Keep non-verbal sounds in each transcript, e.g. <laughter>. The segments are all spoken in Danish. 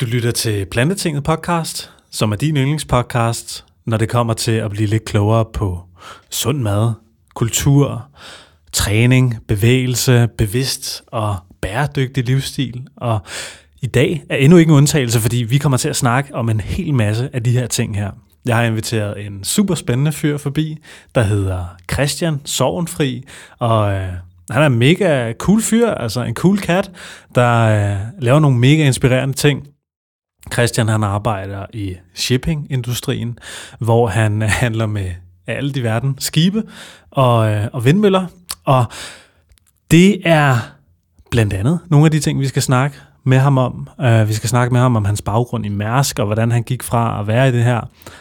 Du lytter til Plantetinget podcast, som er din yndlingspodcast, når det kommer til at blive lidt klogere på sund mad, kultur, træning, bevægelse, bevidst og bæredygtig livsstil. Og i dag er endnu ikke en undtagelse, fordi vi kommer til at snakke om en hel masse af de her ting her. Jeg har inviteret en super spændende fyr forbi, der hedder Christian Sovenfri, og øh, han er en mega cool fyr, altså en cool kat, der øh, laver nogle mega inspirerende ting. Christian han arbejder i shippingindustrien, hvor han øh, handler med alle i verden skibe og, øh, og vindmøller. Og det er blandt andet nogle af de ting, vi skal snakke med ham om. Uh, vi skal snakke med ham om hans baggrund i Mærsk, og hvordan han gik fra at være i det her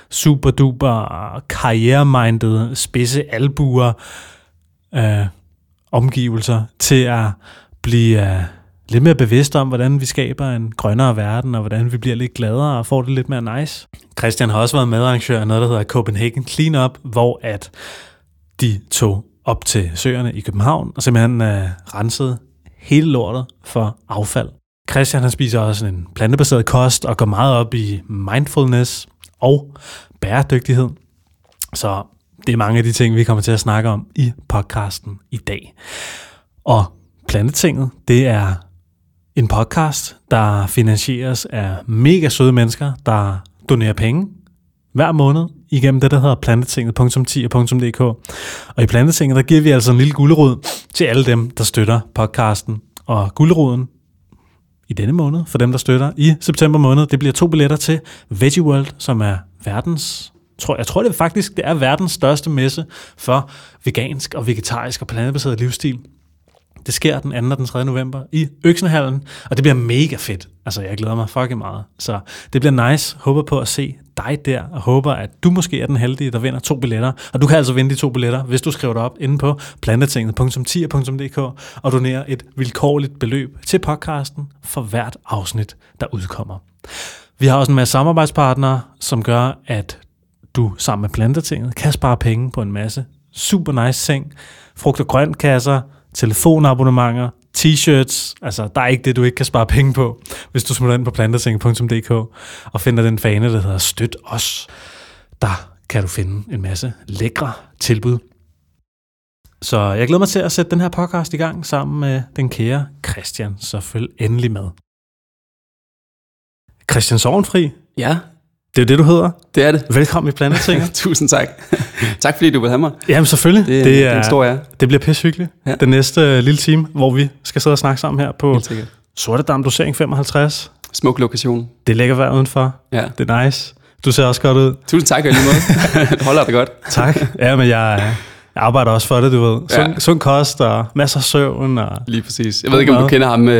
super duper karrieremindede, spidse albuer uh, omgivelser, til at blive uh, lidt mere bevidst om, hvordan vi skaber en grønnere verden, og hvordan vi bliver lidt gladere og får det lidt mere nice. Christian har også været medarrangør af noget, der hedder Copenhagen Cleanup, hvor at de tog op til søerne i København og simpelthen øh, rensede hele lortet for affald. Christian han spiser også en plantebaseret kost og går meget op i mindfulness og bæredygtighed. Så det er mange af de ting, vi kommer til at snakke om i podcasten i dag. Og Plantetinget, det er en podcast, der finansieres af mega søde mennesker, der donerer penge hver måned igennem det, der hedder plantetinget.10.dk. Og i Plantetinget, der giver vi altså en lille gulerod til alle dem, der støtter podcasten. Og guleroden i denne måned, for dem, der støtter i september måned, det bliver to billetter til Veggie World, som er verdens tror, jeg tror det faktisk, det er verdens største messe for vegansk og vegetarisk og plantebaseret livsstil. Det sker den 2. og den 3. november i Øksenhallen, og det bliver mega fedt. Altså, jeg glæder mig fucking meget. Så det bliver nice. Håber på at se dig der, og håber, at du måske er den heldige, der vinder to billetter. Og du kan altså vinde de to billetter, hvis du skriver dig op inde på plantetinget.10.dk og donerer et vilkårligt beløb til podcasten for hvert afsnit, der udkommer. Vi har også en masse samarbejdspartnere, som gør, at du sammen med Plantetinget kan spare penge på en masse super nice ting. Frugt- og grøntkasser, telefonabonnementer, t-shirts. Altså, der er ikke det, du ikke kan spare penge på, hvis du smutter ind på plantersenge.dk og finder den fane, der hedder Støt os. Der kan du finde en masse lækre tilbud. Så jeg glæder mig til at sætte den her podcast i gang sammen med den kære Christian, så følg endelig med. Christian Sovenfri, Ja, det er det, du hedder. det er det. Velkommen i Plantetinget. <laughs> Tusind tak. tak fordi du vil have mig. Jamen selvfølgelig. Det, det er en stor ære. Det bliver pisse hyggeligt. Ja. Den næste øh, lille time, hvor vi skal sidde og snakke sammen her på sikkert. Sortedam Dosering 55. Smuk lokation. Det ligger vejr udenfor. Ja. Det er nice. Du ser også godt ud. Tusind tak, lige måde. det holder det godt. Tak. Ja, men jeg, jeg arbejder også for det, du ved. Sund, Ja. sund kost og masser af søvn. Og, Lige præcis. Jeg ved ikke, om du kender ham, uh,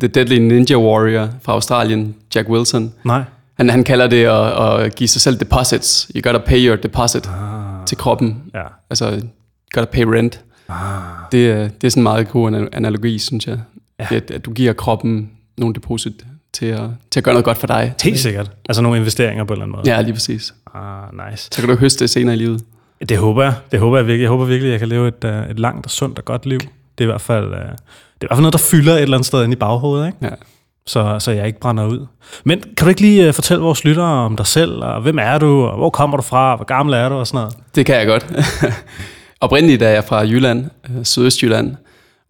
The Deadly Ninja Warrior fra Australien, Jack Wilson. nej. Han, han kalder det at, at give sig selv deposits. You gotta pay your deposit ah. til kroppen. Ja. Altså, you gotta pay rent. Ah. Det, er- det er sådan en meget god ana- analogi, synes jeg. Ja. Ja. At, at du giver kroppen nogle deposit til at, til at gøre noget godt for dig. Helt sikkert. Altså nogle investeringer på en eller anden måde. Ja, lige præcis. Ah, nice. Så kan du høste det senere i livet. Det håber jeg. Det håber jeg virkelig. Jeg håber virkelig, at jeg kan leve et, uh, et langt og sundt og godt liv. Det er i hvert fald, uh, det er i hvert fald noget, der fylder et eller andet sted inde i baghovedet, ikke? Ja. Så, så jeg ikke brænder ud. Men kan du ikke lige uh, fortælle vores lyttere om dig selv, og hvem er du, og hvor kommer du fra, hvor gammel er du og sådan noget? Det kan jeg godt. <laughs> Oprindeligt er jeg fra Jylland, øh, Sydøstjylland,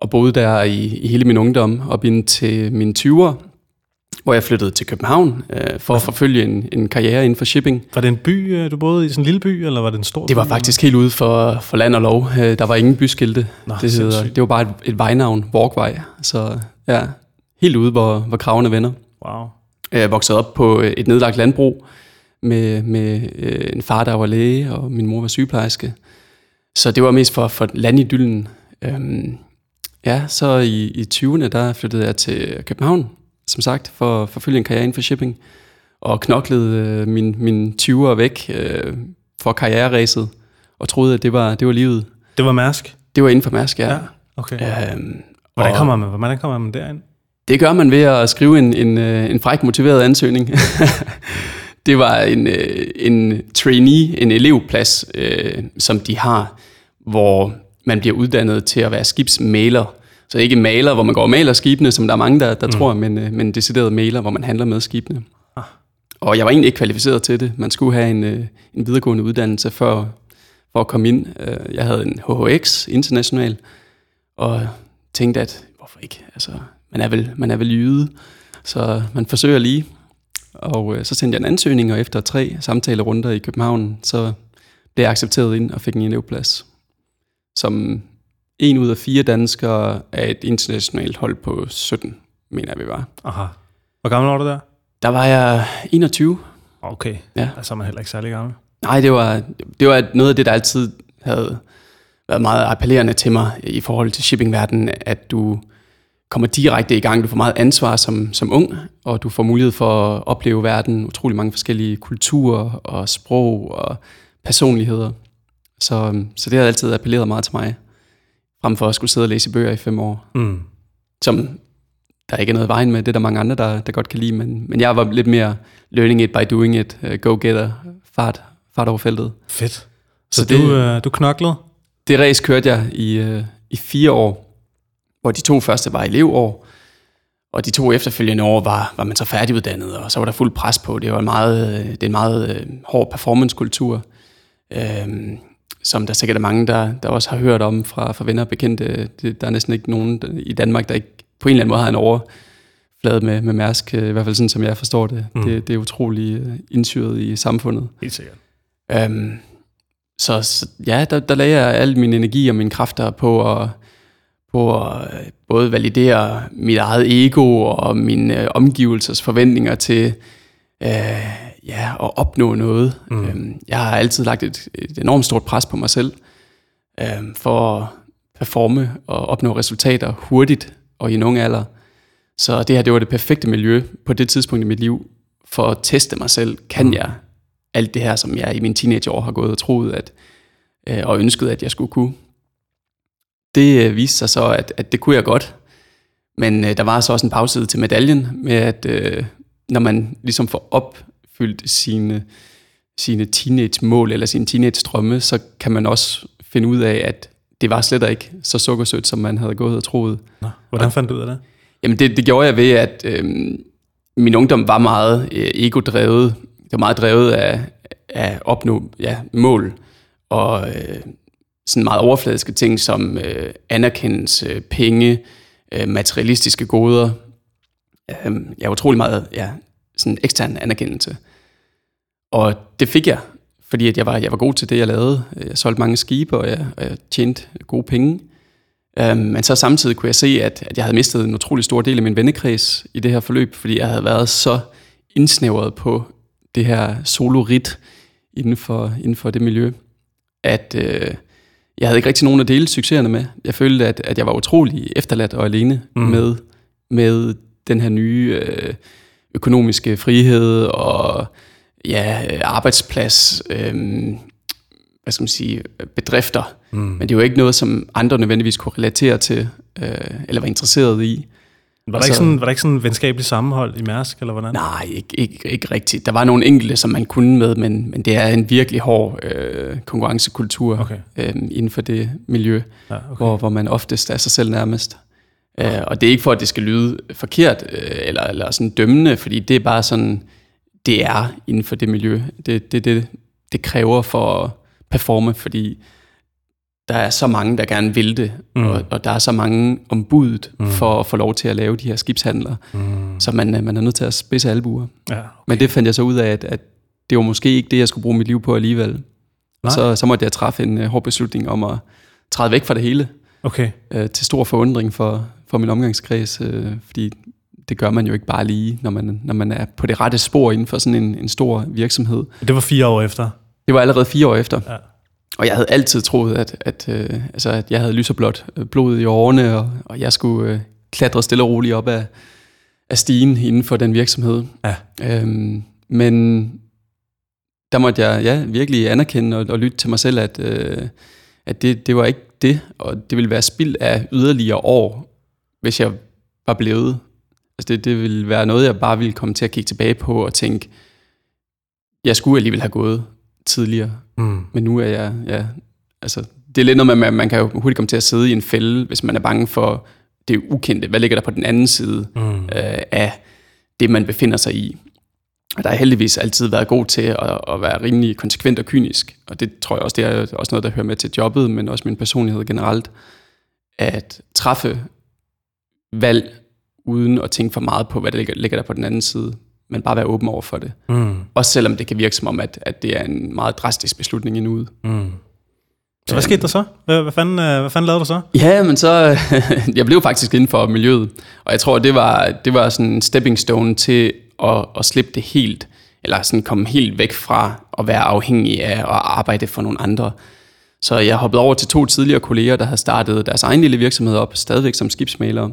og boede der i, i hele min ungdom, op indtil mine 20'er, hvor jeg flyttede til København øh, for at forfølge en, en karriere inden for shipping. Var det en by, øh, du boede i, sådan en lille by, eller var det en stor Det var by, faktisk helt ude for, for land og lov. Øh, Der var ingen byskilte. Nå, det, hedder, det var bare et, et vejnavn, Walkway. Så ja, helt ude, hvor, hvor kravene vender. Wow. Jeg voksede op på et nedlagt landbrug med, med øh, en far, der var læge, og min mor var sygeplejerske. Så det var mest for, for landidyllen. Øhm, ja, så i, i 20'erne, der flyttede jeg til København, som sagt, for at forfølge en karriere inden for shipping. Og knoklede øh, min, min 20'er væk øh, for karriereræset, og troede, at det var, det var livet. Det var Mærsk? Det var inden for Mærsk, ja. Okay. ja. Øhm, Hvordan kommer man, hvordan kommer man derind? Det gør man ved at skrive en, en, øh, en fræk motiveret ansøgning. <laughs> det var en, øh, en trainee, en elevplads, øh, som de har, hvor man bliver uddannet til at være skibsmaler. Så ikke maler, hvor man går og maler skibene, som der er mange, der, der mm. tror, men, øh, men decideret maler, hvor man handler med skibene. Ah. Og jeg var egentlig ikke kvalificeret til det. Man skulle have en, en videregående uddannelse for, for at komme ind. Jeg havde en HHX international, og tænkte, at hvorfor ikke? Altså, man er vel, man er vel jyde, så man forsøger lige. Og øh, så sendte jeg en ansøgning, og efter tre samtalerunder i København, så blev jeg accepteret ind og fik en elevplads. Som en ud af fire danskere af et internationalt hold på 17, mener jeg, vi var. Aha. Hvor gammel var du der? Der var jeg 21. Okay, ja. altså man heller ikke særlig gammel. Nej, det var, det var noget af det, der altid havde været meget appellerende til mig i forhold til shippingverdenen, at du kommer direkte i gang. Du får meget ansvar som, som ung, og du får mulighed for at opleve verden, utrolig mange forskellige kulturer og sprog og personligheder. Så, så det har altid appelleret meget til mig, frem for at skulle sidde og læse bøger i fem år. Mm. Som der ikke er noget vejen med, det er der mange andre, der, der godt kan lide, men, men jeg var lidt mere learning it by doing it, uh, go-getter, fart, fart over feltet. Fedt. Så, så det, du, uh, du knoklede? Det race kørte jeg i, uh, i fire år, hvor de to første var elevår, og de to efterfølgende år var, var man så færdiguddannet, og så var der fuld pres på. Det var en meget, det er en meget uh, hård performancekultur, uh, som der sikkert er mange, der, der også har hørt om fra, fra venner og bekendte. Det, der er næsten ikke nogen i Danmark, der ikke på en eller anden måde har en overflade med, med Mærsk, i hvert fald sådan, som jeg forstår det. Mm. Det, det er utrolig indsyret i samfundet. Helt sikkert. Um, så, så ja, der, der lagde jeg al min energi og mine kræfter på at, på at øh, både validere mit eget ego og mine øh, omgivelsers forventninger til øh, ja, at opnå noget. Mm. Øhm, jeg har altid lagt et, et enormt stort pres på mig selv øh, for at performe og opnå resultater hurtigt og i en ung alder. Så det her, det var det perfekte miljø på det tidspunkt i mit liv for at teste mig selv. Kan mm. jeg alt det her, som jeg i mine teenageår har gået og troet at, øh, og ønsket, at jeg skulle kunne. Det øh, viste sig så, at, at det kunne jeg godt. Men øh, der var så også en bagside til medaljen med, at øh, når man ligesom får opfyldt sine, sine teenage-mål eller sine teenage-drømme, så kan man også finde ud af, at det var slet ikke så sukkersødt, som man havde gået og troet. Nå, hvordan fandt du ud af det? Jamen det, det gjorde jeg ved, at øh, min ungdom var meget øh, ego-drevet det var meget drevet af, af at opnå ja, mål og øh, sådan meget overfladiske ting som øh, anerkendelse, penge, øh, materialistiske goder. Øh, jeg var utrolig meget ja, sådan ekstern anerkendelse. Og det fik jeg, fordi at jeg, var, jeg var god til det, jeg lavede. Jeg solgte mange skibe, og jeg, og jeg tjente gode penge. Øh, men så samtidig kunne jeg se, at, at jeg havde mistet en utrolig stor del af min vennekreds i det her forløb, fordi jeg havde været så indsnævret på det her solorit inden for, inden for det miljø, at øh, jeg havde ikke rigtig nogen at dele succeserne med. Jeg følte, at, at jeg var utrolig efterladt og alene mm. med, med den her nye øh, økonomiske frihed og ja, arbejdsplads, øh, hvad skal man sige, bedrifter. Mm. Men det var ikke noget, som andre nødvendigvis kunne relatere til, øh, eller var interesseret i. Var der, altså, ikke sådan, var der ikke sådan en venskabelig sammenhold i Mærsk, eller hvordan? Nej, ikke, ikke, ikke rigtigt. Der var nogle enkelte, som man kunne med, men, men det er en virkelig hård øh, konkurrencekultur okay. øh, inden for det miljø, ja, okay. hvor, hvor man oftest er sig selv nærmest. Øh, og det er ikke for, at det skal lyde forkert, øh, eller, eller sådan dømmende, fordi det er bare sådan, det er inden for det miljø. Det, det, det, det kræver for at performe, fordi der er så mange, der gerne vil det, mm. og, og der er så mange ombudet mm. for at få lov til at lave de her skibshandler, mm. så man, man er nødt til at spidse albuer. Ja, okay. Men det fandt jeg så ud af, at, at det var måske ikke det, jeg skulle bruge mit liv på alligevel. Så, så måtte jeg træffe en uh, hård beslutning om at træde væk fra det hele. Okay. Uh, til stor forundring for, for min omgangskreds, uh, fordi det gør man jo ikke bare lige, når man, når man er på det rette spor inden for sådan en, en stor virksomhed. Det var fire år efter? Det var allerede fire år efter. Ja. Og jeg havde altid troet, at, at, øh, altså, at jeg havde lyserblåt øh, blod i årene, og, og jeg skulle øh, klatre stille og roligt op af, af stigen inden for den virksomhed. Ja. Øhm, men der måtte jeg ja, virkelig anerkende og, og lytte til mig selv, at, øh, at det, det var ikke det, og det ville være spild af yderligere år, hvis jeg var blevet. Altså det, det ville være noget, jeg bare ville komme til at kigge tilbage på og tænke, jeg skulle alligevel have gået tidligere. Mm. Men nu er jeg, ja, altså, det er lidt noget med, at man kan jo hurtigt komme til at sidde i en fælde, hvis man er bange for det ukendte. Hvad ligger der på den anden side mm. øh, af det, man befinder sig i? Og der har heldigvis altid været god til at, at være rimelig konsekvent og kynisk. Og det tror jeg også, det er også noget, der hører med til jobbet, men også min personlighed generelt. At træffe valg uden at tænke for meget på, hvad der ligger, ligger der på den anden side, men bare være åben over for det. Mm. Også selvom det kan virke som om, at, at det er en meget drastisk beslutning i nuet. Mm. Så hvad skete der så? Hvad, hvad, fanden, øh, hvad fanden lavede du så? Ja, men så... <laughs> jeg blev faktisk inden for miljøet, og jeg tror, det var, det var sådan en stepping stone til at, at slippe det helt, eller sådan komme helt væk fra at være afhængig af at arbejde for nogle andre. Så jeg hoppede over til to tidligere kolleger, der havde startet deres egen lille virksomhed op, stadigvæk som skibsmalere,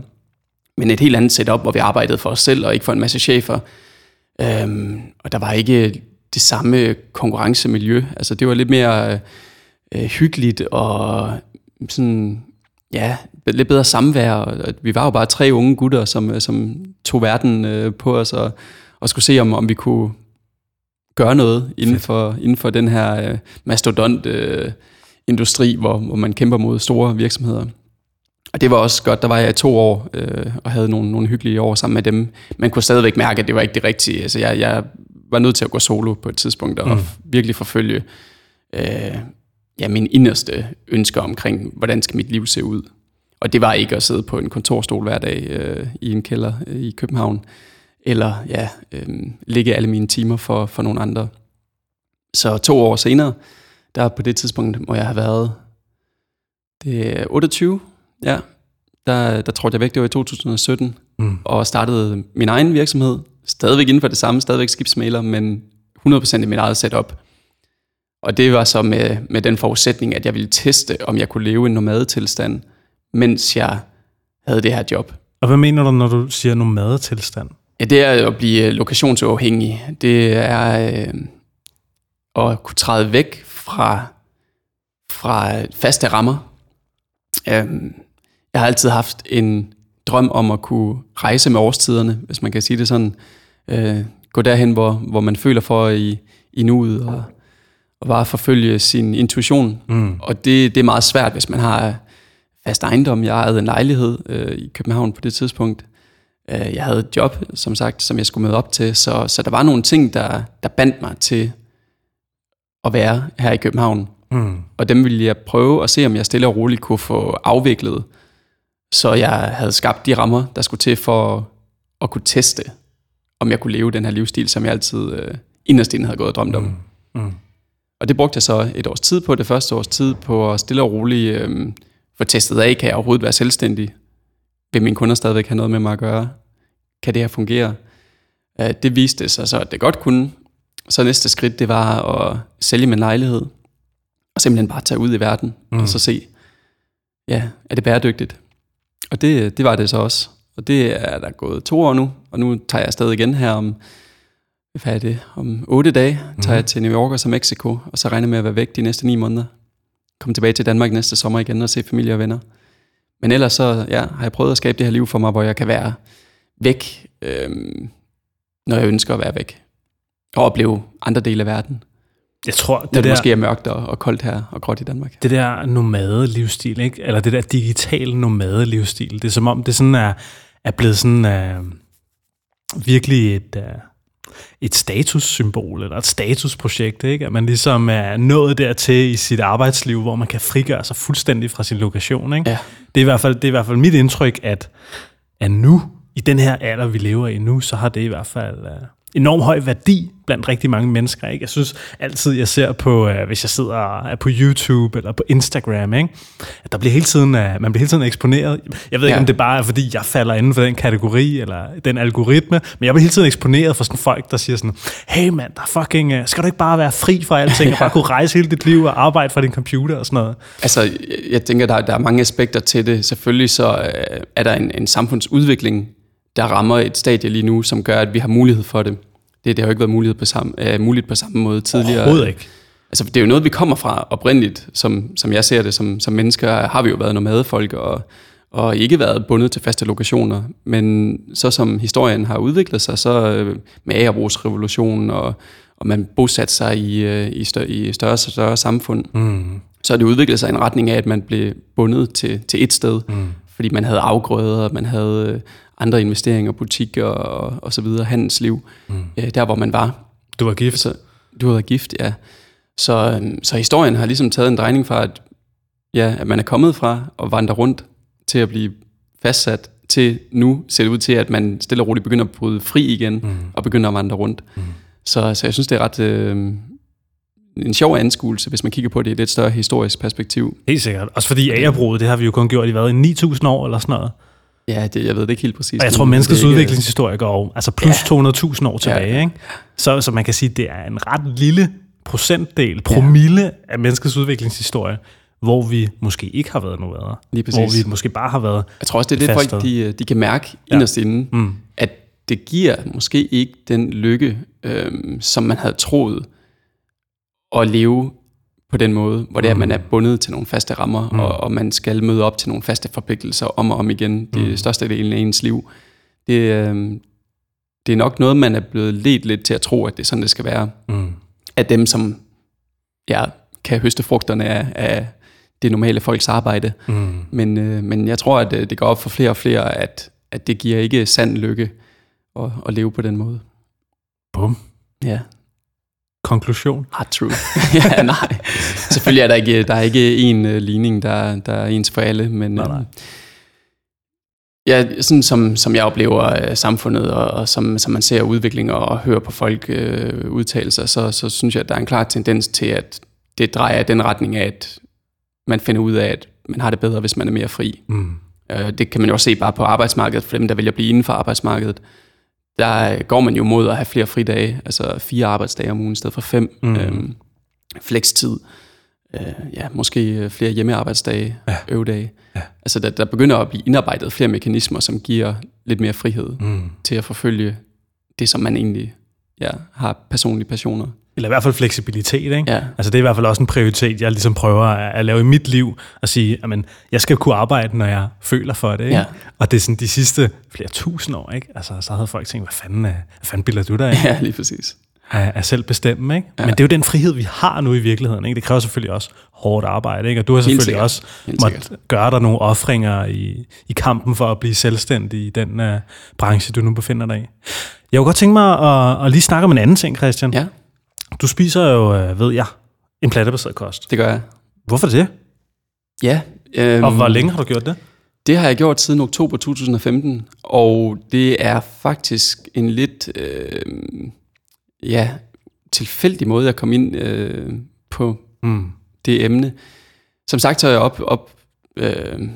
men et helt andet setup, hvor vi arbejdede for os selv og ikke for en masse chefer. Øhm, og der var ikke det samme konkurrencemiljø. Altså det var lidt mere øh, hyggeligt og sådan, ja, lidt bedre samvær. Og vi var jo bare tre unge gutter, som, som tog verden øh, på os og, og skulle se, om, om vi kunne gøre noget inden for, inden for den her øh, mastodont øh, industri, hvor, hvor man kæmper mod store virksomheder. Og det var også godt, der var jeg i to år øh, og havde nogle, nogle hyggelige år sammen med dem. Man kunne stadigvæk mærke, at det var ikke det rigtige. Altså jeg, jeg var nødt til at gå solo på et tidspunkt og mm. virkelig forfølge øh, ja, min inderste ønsker omkring, hvordan skal mit liv se ud. Og det var ikke at sidde på en kontorstol hver dag øh, i en kælder øh, i København, eller ja, øh, ligge alle mine timer for, for nogle andre. Så to år senere, der på det tidspunkt må jeg have været det er 28, ja, der, der trådte jeg væk, det var i 2017, mm. og startede min egen virksomhed, stadigvæk inden for det samme, stadigvæk skibsmaler, men 100% i mit eget setup. Og det var så med, med den forudsætning, at jeg ville teste, om jeg kunne leve i en nomadetilstand, mens jeg havde det her job. Og hvad mener du, når du siger nomadetilstand? Ja, det er at blive lokationsafhængig. Det er øh, at kunne træde væk fra, fra faste rammer. Øh, jeg har altid haft en drøm om at kunne rejse med årstiderne, hvis man kan sige det sådan. Øh, gå derhen, hvor, hvor man føler for i, i nuet, og, og bare forfølge sin intuition. Mm. Og det, det er meget svært, hvis man har fast ejendom. Jeg ejede en lejlighed øh, i København på det tidspunkt. Øh, jeg havde et job, som sagt, som jeg skulle med op til. Så, så der var nogle ting, der, der bandt mig til at være her i København. Mm. Og dem ville jeg prøve at se, om jeg stille og roligt kunne få afviklet. Så jeg havde skabt de rammer, der skulle til for at kunne teste, om jeg kunne leve den her livsstil, som jeg altid øh, inderst inde havde gået og drømt om. Mm. Mm. Og det brugte jeg så et års tid på, det første års tid, på at stille og roligt øh, få testet af, kan jeg overhovedet være selvstændig? Vil mine kunder stadigvæk have noget med mig at gøre? Kan det her fungere? Øh, det viste sig så, at det godt kunne. Så næste skridt, det var at sælge min lejlighed, og simpelthen bare tage ud i verden, mm. og så se, ja, er det bæredygtigt? Og det, det var det så også. Og det er der gået to år nu, og nu tager jeg afsted igen her om, hvad er det, om otte dage, tager mm. jeg til New York og så Mexico, og så regner med at være væk de næste ni måneder. Komme tilbage til Danmark næste sommer igen og se familie og venner. Men ellers så ja, har jeg prøvet at skabe det her liv for mig, hvor jeg kan være væk, øhm, når jeg ønsker at være væk. Og opleve andre dele af verden. Jeg tror, det, det der, måske er mørkt og, og koldt her og gråt i Danmark. Det der nomade-livsstil, ikke? eller det der digitale nomade-livsstil, det er som om, det sådan er, er blevet sådan uh, virkelig et, uh, et statussymbol, eller et statusprojekt, ikke? at man ligesom er nået dertil i sit arbejdsliv, hvor man kan frigøre sig fuldstændig fra sin lokation. Ikke? Ja. Det, er i hvert fald, det er i hvert fald mit indtryk, at, at nu, i den her alder, vi lever i nu, så har det i hvert fald... Uh, enorm høj værdi blandt rigtig mange mennesker. Ikke? Jeg synes altid, jeg ser på, uh, hvis jeg sidder uh, på YouTube eller på Instagram, ikke? at der bliver hele tiden, uh, man bliver hele tiden eksponeret. Jeg ved ikke, ja. om det bare er, fordi jeg falder inden for den kategori eller den algoritme, men jeg bliver hele tiden eksponeret for sådan folk, der siger sådan, hey mand, der er fucking, uh, skal du ikke bare være fri fra alting, ja. <laughs> og bare kunne rejse hele dit liv og arbejde for din computer og sådan noget? Altså, jeg tænker, der, der er mange aspekter til det. Selvfølgelig så uh, er der en, en samfundsudvikling, der rammer et stadie lige nu, som gør, at vi har mulighed for det. Det, det har jo ikke været mulighed på samme, uh, muligt på samme måde tidligere. Overhovedet ikke. Altså, det er jo noget, vi kommer fra oprindeligt, som, som jeg ser det. Som, som mennesker har vi jo været nomadefolk og, og ikke været bundet til faste lokationer. Men så som historien har udviklet sig, så uh, med agerbrugsrevolutionen, og, og man bosatte sig i, uh, i, større, i større og større samfund, mm. så har det udviklet sig i en retning af, at man blev bundet til, til et sted, mm fordi man havde afgrøder, man havde øh, andre investeringer, butikker og, og så videre, handelsliv, mm. øh, der hvor man var. Du var gift? Så, du var gift, ja. Så, øhm, så historien har ligesom taget en drejning fra, at, ja, at man er kommet fra at vandre rundt til at blive fastsat, til nu ser det ud til, at man stille og roligt begynder at bryde fri igen, mm. og begynder at vandre rundt. Mm. Så, så jeg synes, det er ret... Øh, en sjov anskuelse, hvis man kigger på det i et lidt større historisk perspektiv. Helt sikkert. Også fordi agerbruget, det har vi jo kun gjort i hvad, 9.000 år eller sådan noget. Ja, det, jeg ved det ikke helt præcis. Og jeg tror, menneskets ikke... udviklingshistorie går altså plus ja. 200.000 år tilbage. Ja. Ikke? Så, så man kan sige, det er en ret lille procentdel, promille ja. af menneskets udviklingshistorie, hvor vi måske ikke har været noget Lige præcis. Hvor vi måske bare har været Jeg tror også, det er det, folk de, de kan mærke ja. inderst inde, mm. at det giver måske ikke den lykke, øhm, som man havde troet, at leve på den måde, hvor det er, at man er mm. bundet til nogle faste rammer, mm. og, og man skal møde op til nogle faste forpligtelser om og om igen, det mm. største del af ens liv. Det, øh, det er nok noget, man er blevet ledt lidt til at tro, at det er sådan, det skal være. Mm. At dem, som ja, kan høste frugterne af, af det normale folks arbejde. Mm. Men, øh, men jeg tror, at øh, det går op for flere og flere, at, at det giver ikke sand lykke at, at leve på den måde. Bum. Ja. Konklusion? Ah, true. <laughs> ja, nej. Selvfølgelig er der ikke, der er ikke en uh, ligning, der, der er ens for alle, men... Nej, nej. Uh, ja, sådan som, som jeg oplever uh, samfundet, og, og som, som man ser udvikling og hører på folk uh, udtale sig, så, så synes jeg, at der er en klar tendens til, at det drejer den retning af, at man finder ud af, at man har det bedre, hvis man er mere fri. Mm. Uh, det kan man jo også se bare på arbejdsmarkedet, for dem, der vælger at blive inden for arbejdsmarkedet der går man jo mod at have flere fridage, altså fire arbejdsdage om ugen i stedet for fem. Mm. Øhm, flekstid. Øh, ja, måske øh, flere hjemmearbejdsdage, ja. øvedage. Ja. Altså der, der begynder at blive indarbejdet flere mekanismer, som giver lidt mere frihed mm. til at forfølge det, som man egentlig ja, har personlige passioner. Eller i hvert fald fleksibilitet, ikke? Ja. Altså det er i hvert fald også en prioritet, jeg ligesom prøver at, at lave i mit liv, at sige, at jeg skal kunne arbejde, når jeg føler for det, ikke? Ja. Og det er sådan de sidste flere tusind år, ikke? Altså så havde folk tænkt, hvad fanden, hvad fanden bilder du dig Ja, lige præcis. At, at selv bestemme, ikke? Ja. Men det er jo den frihed, vi har nu i virkeligheden, ikke? Det kræver selvfølgelig også hårdt arbejde, ikke? Og du har selvfølgelig også måttet gøre dig nogle offringer i, i kampen for at blive selvstændig i den uh, branche, du nu befinder dig i. Jeg kunne godt tænke mig at, at lige snakke om en anden ting, Christian. Ja. Du spiser jo, øh, ved jeg, en plantebaseret kost. Det gør jeg. Hvorfor det? Ja. Øhm, og hvor længe har du gjort det? Det har jeg gjort siden oktober 2015, og det er faktisk en lidt øh, ja, tilfældig måde at komme ind øh, på mm. det emne. Som sagt, så er jeg op, op øh,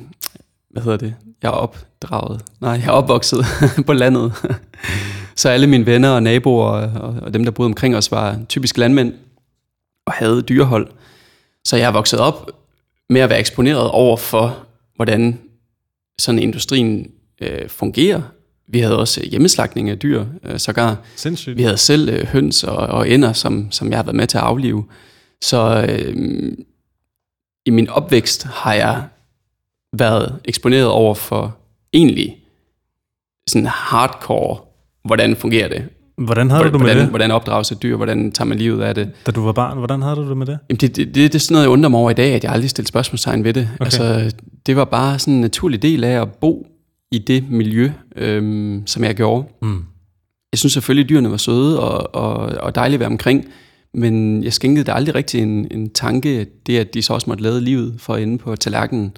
hvad hedder det? Jeg er opdraget. Nej, jeg er opvokset <laughs> på landet. Så alle mine venner og naboer og, og dem, der boede omkring os, var typisk landmænd og havde dyrehold. Så jeg er vokset op med at være eksponeret over for, hvordan sådan industrien øh, fungerer. Vi havde også hjemmeslagning af dyr, øh, sågar. Sindssygt. Vi havde selv øh, høns og, og ender, som, som jeg har været med til at aflive. Så øh, i min opvækst har jeg været eksponeret over for egentlig sådan hardcore hvordan fungerer det? Hvordan havde hvordan, du med hvordan, det? Hvordan opdrages et dyr? Hvordan tager man livet af det? Da du var barn, hvordan havde du det med det? Jamen det, det, det, det er sådan noget, jeg undrer mig over i dag, at jeg aldrig stillede spørgsmålstegn ved det. Okay. Altså, det var bare sådan en naturlig del af at bo i det miljø, øhm, som jeg gjorde. Mm. Jeg synes selvfølgelig, at dyrene var søde og, og, og dejlige at være omkring, men jeg skænkede det aldrig rigtig en, en tanke, det at de så også måtte lade livet for inde på tallerkenen.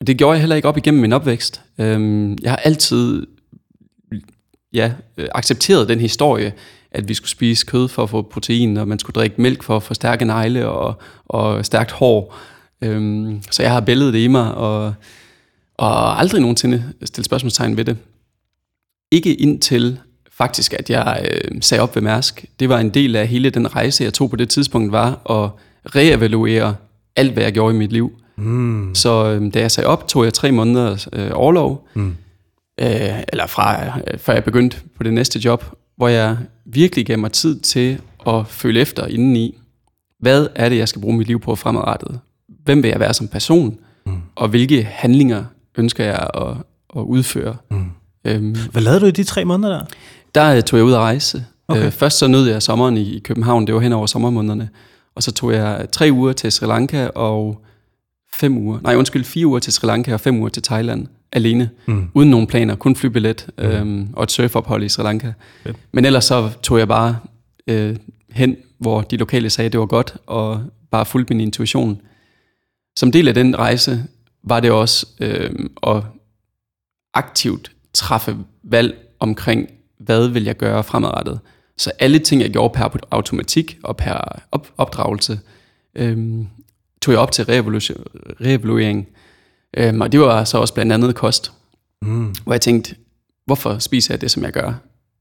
Og det gjorde jeg heller ikke op igennem min opvækst. Øhm, jeg har altid ja, øh, accepteret den historie, at vi skulle spise kød for at få protein, og man skulle drikke mælk for at få stærke negle og, og stærkt hår. Øhm, så jeg har billedet det i mig, og, og aldrig nogensinde stillet spørgsmålstegn ved det. Ikke indtil faktisk, at jeg øh, sagde op ved Mærsk. Det var en del af hele den rejse, jeg tog på det tidspunkt, var at reevaluere alt, hvad jeg gjorde i mit liv. Mm. Så øh, da jeg sagde op, tog jeg tre måneder øh, overlov. Mm øh, eller fra øh, før jeg begyndte på det næste job, hvor jeg virkelig gav mig tid til at føle efter indeni, hvad er det, jeg skal bruge mit liv på fremadrettet? Hvem vil jeg være som person? Mm. Og hvilke handlinger ønsker jeg at, at udføre? Mm. Øhm, hvad lavede du i de tre måneder der? Der øh, tog jeg ud at rejse. Okay. Øh, først så nød jeg sommeren i, i København, det var hen over sommermånederne. Og så tog jeg tre uger til Sri Lanka og fem uger, nej undskyld, fire uger til Sri Lanka og fem uger til Thailand alene, mm. uden nogen planer, kun flybillet mm. øhm, og et surfophold i Sri Lanka. Fedt. Men ellers så tog jeg bare øh, hen, hvor de lokale sagde, at det var godt, og bare fulgte min intuition. Som del af den rejse var det også øh, at aktivt træffe valg omkring, hvad vil jeg gøre fremadrettet. Så alle ting, jeg gjorde per automatik og per op, opdragelse, øhm, tog jeg op til reevaluering. Øhm, og det var så også blandt andet kost. Mm. Hvor jeg tænkte, hvorfor spiser jeg det, som jeg gør?